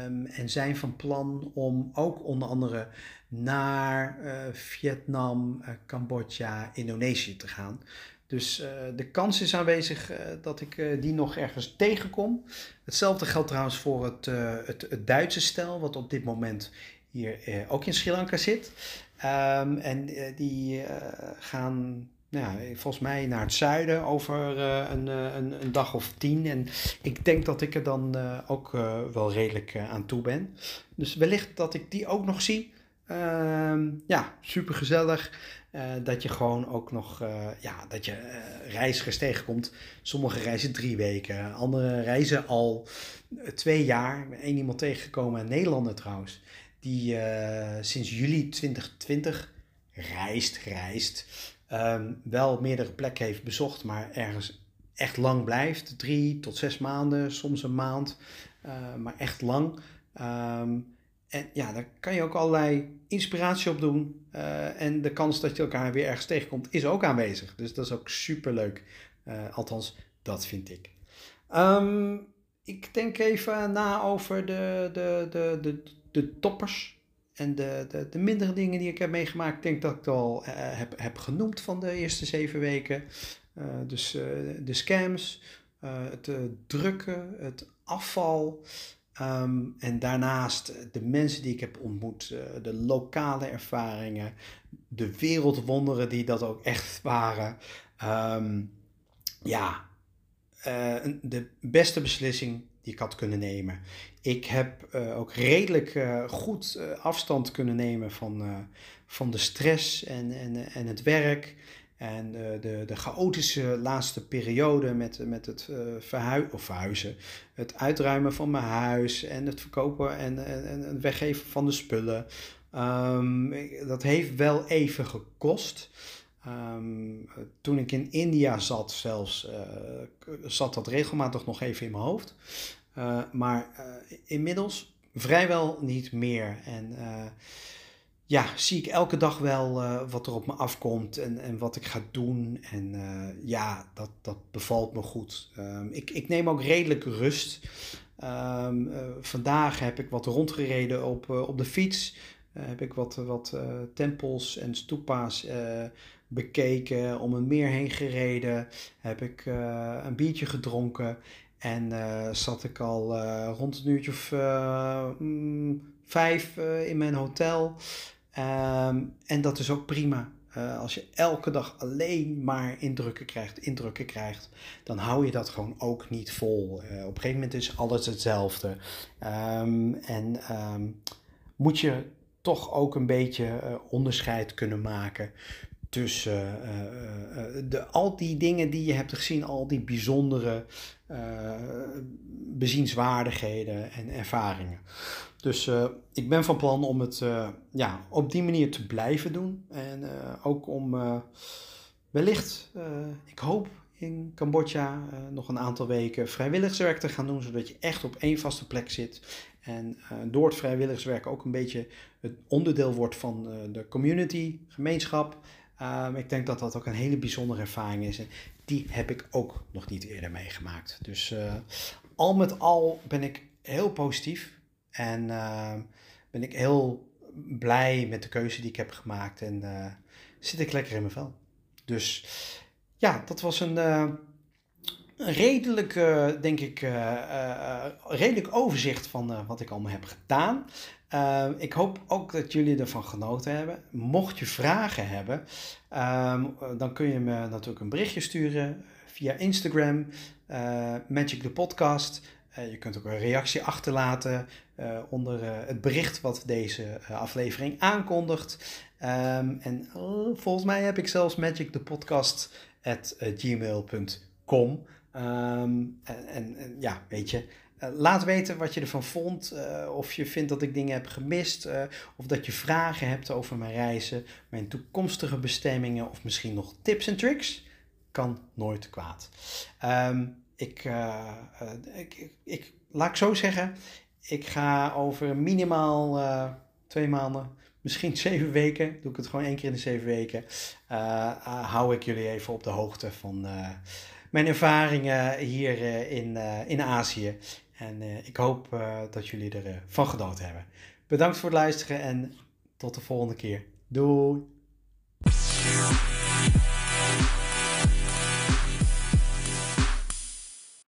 um, en zijn van plan om ook onder andere naar Vietnam, Cambodja, Indonesië te gaan. Dus uh, de kans is aanwezig dat ik die nog ergens tegenkom. Hetzelfde geldt trouwens voor het, het, het, Duitse stel, wat op dit moment hier ook in Sri Lanka zit. Um, en die gaan nou volgens mij naar het zuiden over een, een, dag of tien. En ik denk dat ik er dan ook wel redelijk aan toe ben. Dus wellicht dat ik die ook nog zie. Ehm, ja, super gezellig. Dat je gewoon ook nog, ja, dat je reizigers tegenkomt. Sommige reizen drie weken, andere reizen al twee jaar. Ik ben één iemand tegengekomen, een Nederlander trouwens, die sinds juli 2020 reist, reist. Um, wel meerdere plekken heeft bezocht, maar ergens echt lang blijft. Drie tot zes maanden, soms een maand, maar echt lang. Um, en ja, daar kan je ook allerlei inspiratie op doen. Uh, en de kans dat je elkaar weer ergens tegenkomt is ook aanwezig. Dus dat is ook super leuk. Uh, althans, dat vind ik. Um, ik denk even na over de, de, de, de, de toppers en de, de, de mindere dingen die ik heb meegemaakt, denk dat ik het al uh, heb, heb genoemd van de eerste zeven weken. Dus de scams, het drukken, het afval. Um, en daarnaast de mensen die ik heb ontmoet, de lokale ervaringen, de wereldwonderen die dat ook echt waren. Um, ja, de beste beslissing die ik had kunnen nemen. Ik heb ook redelijk goed afstand kunnen nemen van, van de stress en, en, en het werk. En de, de chaotische laatste periode met, met het verhui of verhuizen, het uitruimen van mijn huis en het verkopen en, en, het weggeven van de spullen. Um, dat heeft wel even gekost. Um, toen ik in India zat zelfs, zat dat regelmatig nog even in mijn hoofd. Maar inmiddels vrijwel niet meer. En ja, zie ik elke dag wel wat er op me afkomt en, en wat ik ga doen. En ja, dat, dat bevalt me goed. Um, ik, ik neem ook redelijk rust. Um, vandaag heb ik wat rondgereden op, op de fiets. heb ik wat, wat tempels en stupa's bekeken, om een meer heen gereden. Heb ik een biertje gedronken. En zat ik al rond een uurtje of mm, vijf in mijn hotel. Um, en dat is ook prima. als je elke dag alleen maar indrukken krijgt, indrukken krijgt, dan hou je dat gewoon ook niet vol. op een gegeven moment is alles hetzelfde. Um, en um, moet je toch ook een beetje onderscheid kunnen maken tussen de, al die dingen die je hebt gezien, al die bijzondere bezienswaardigheden en ervaringen. Dus ik ben van plan om het ja, op die manier te blijven doen. En ook om wellicht, ik hoop in Cambodja nog een aantal weken vrijwilligerswerk te gaan doen, zodat je echt op één vaste plek zit. En door het vrijwilligerswerk ook een beetje het onderdeel wordt van de community, gemeenschap. Ehm, ik denk dat dat ook een hele bijzondere ervaring is. En die heb ik ook nog niet eerder meegemaakt. Dus al met al ben ik heel positief. En ehm, ben ik heel blij met de keuze die ik heb gemaakt. En uh, zit ik lekker in mijn vel. Dus ja, dat was een, uh, redelijk, uh, denk ik, redelijk overzicht van wat ik allemaal heb gedaan. Ehm, ik hoop ook dat jullie ervan genoten hebben. Mocht je vragen hebben, ehm, dan kun je me natuurlijk een berichtje sturen via Instagram, Magic the Podcast. Eh, je kunt ook een reactie achterlaten uh, onder uh, het bericht wat deze aflevering aankondigt. Um, en volgens mij heb ik zelfs Magic the Podcast at gmail.com. Um, en, en, ja, weet je, laat weten wat je ervan vond. of je vindt dat ik dingen heb gemist. of dat je vragen hebt over mijn reizen, mijn toekomstige bestemmingen. Of misschien nog tips en tricks. Kan nooit kwaad. Um, ik, ik, ik, ik, laat ik zo zeggen, ik ga over minimaal uh, twee maanden, misschien zeven weken, doe ik het gewoon één keer in de zeven weken, uh, hou ik jullie even op de hoogte van mijn ervaringen hier in, in Azië. En ik hoop dat jullie ervan van genoten hebben. Bedankt voor het luisteren en tot de volgende keer. Doei!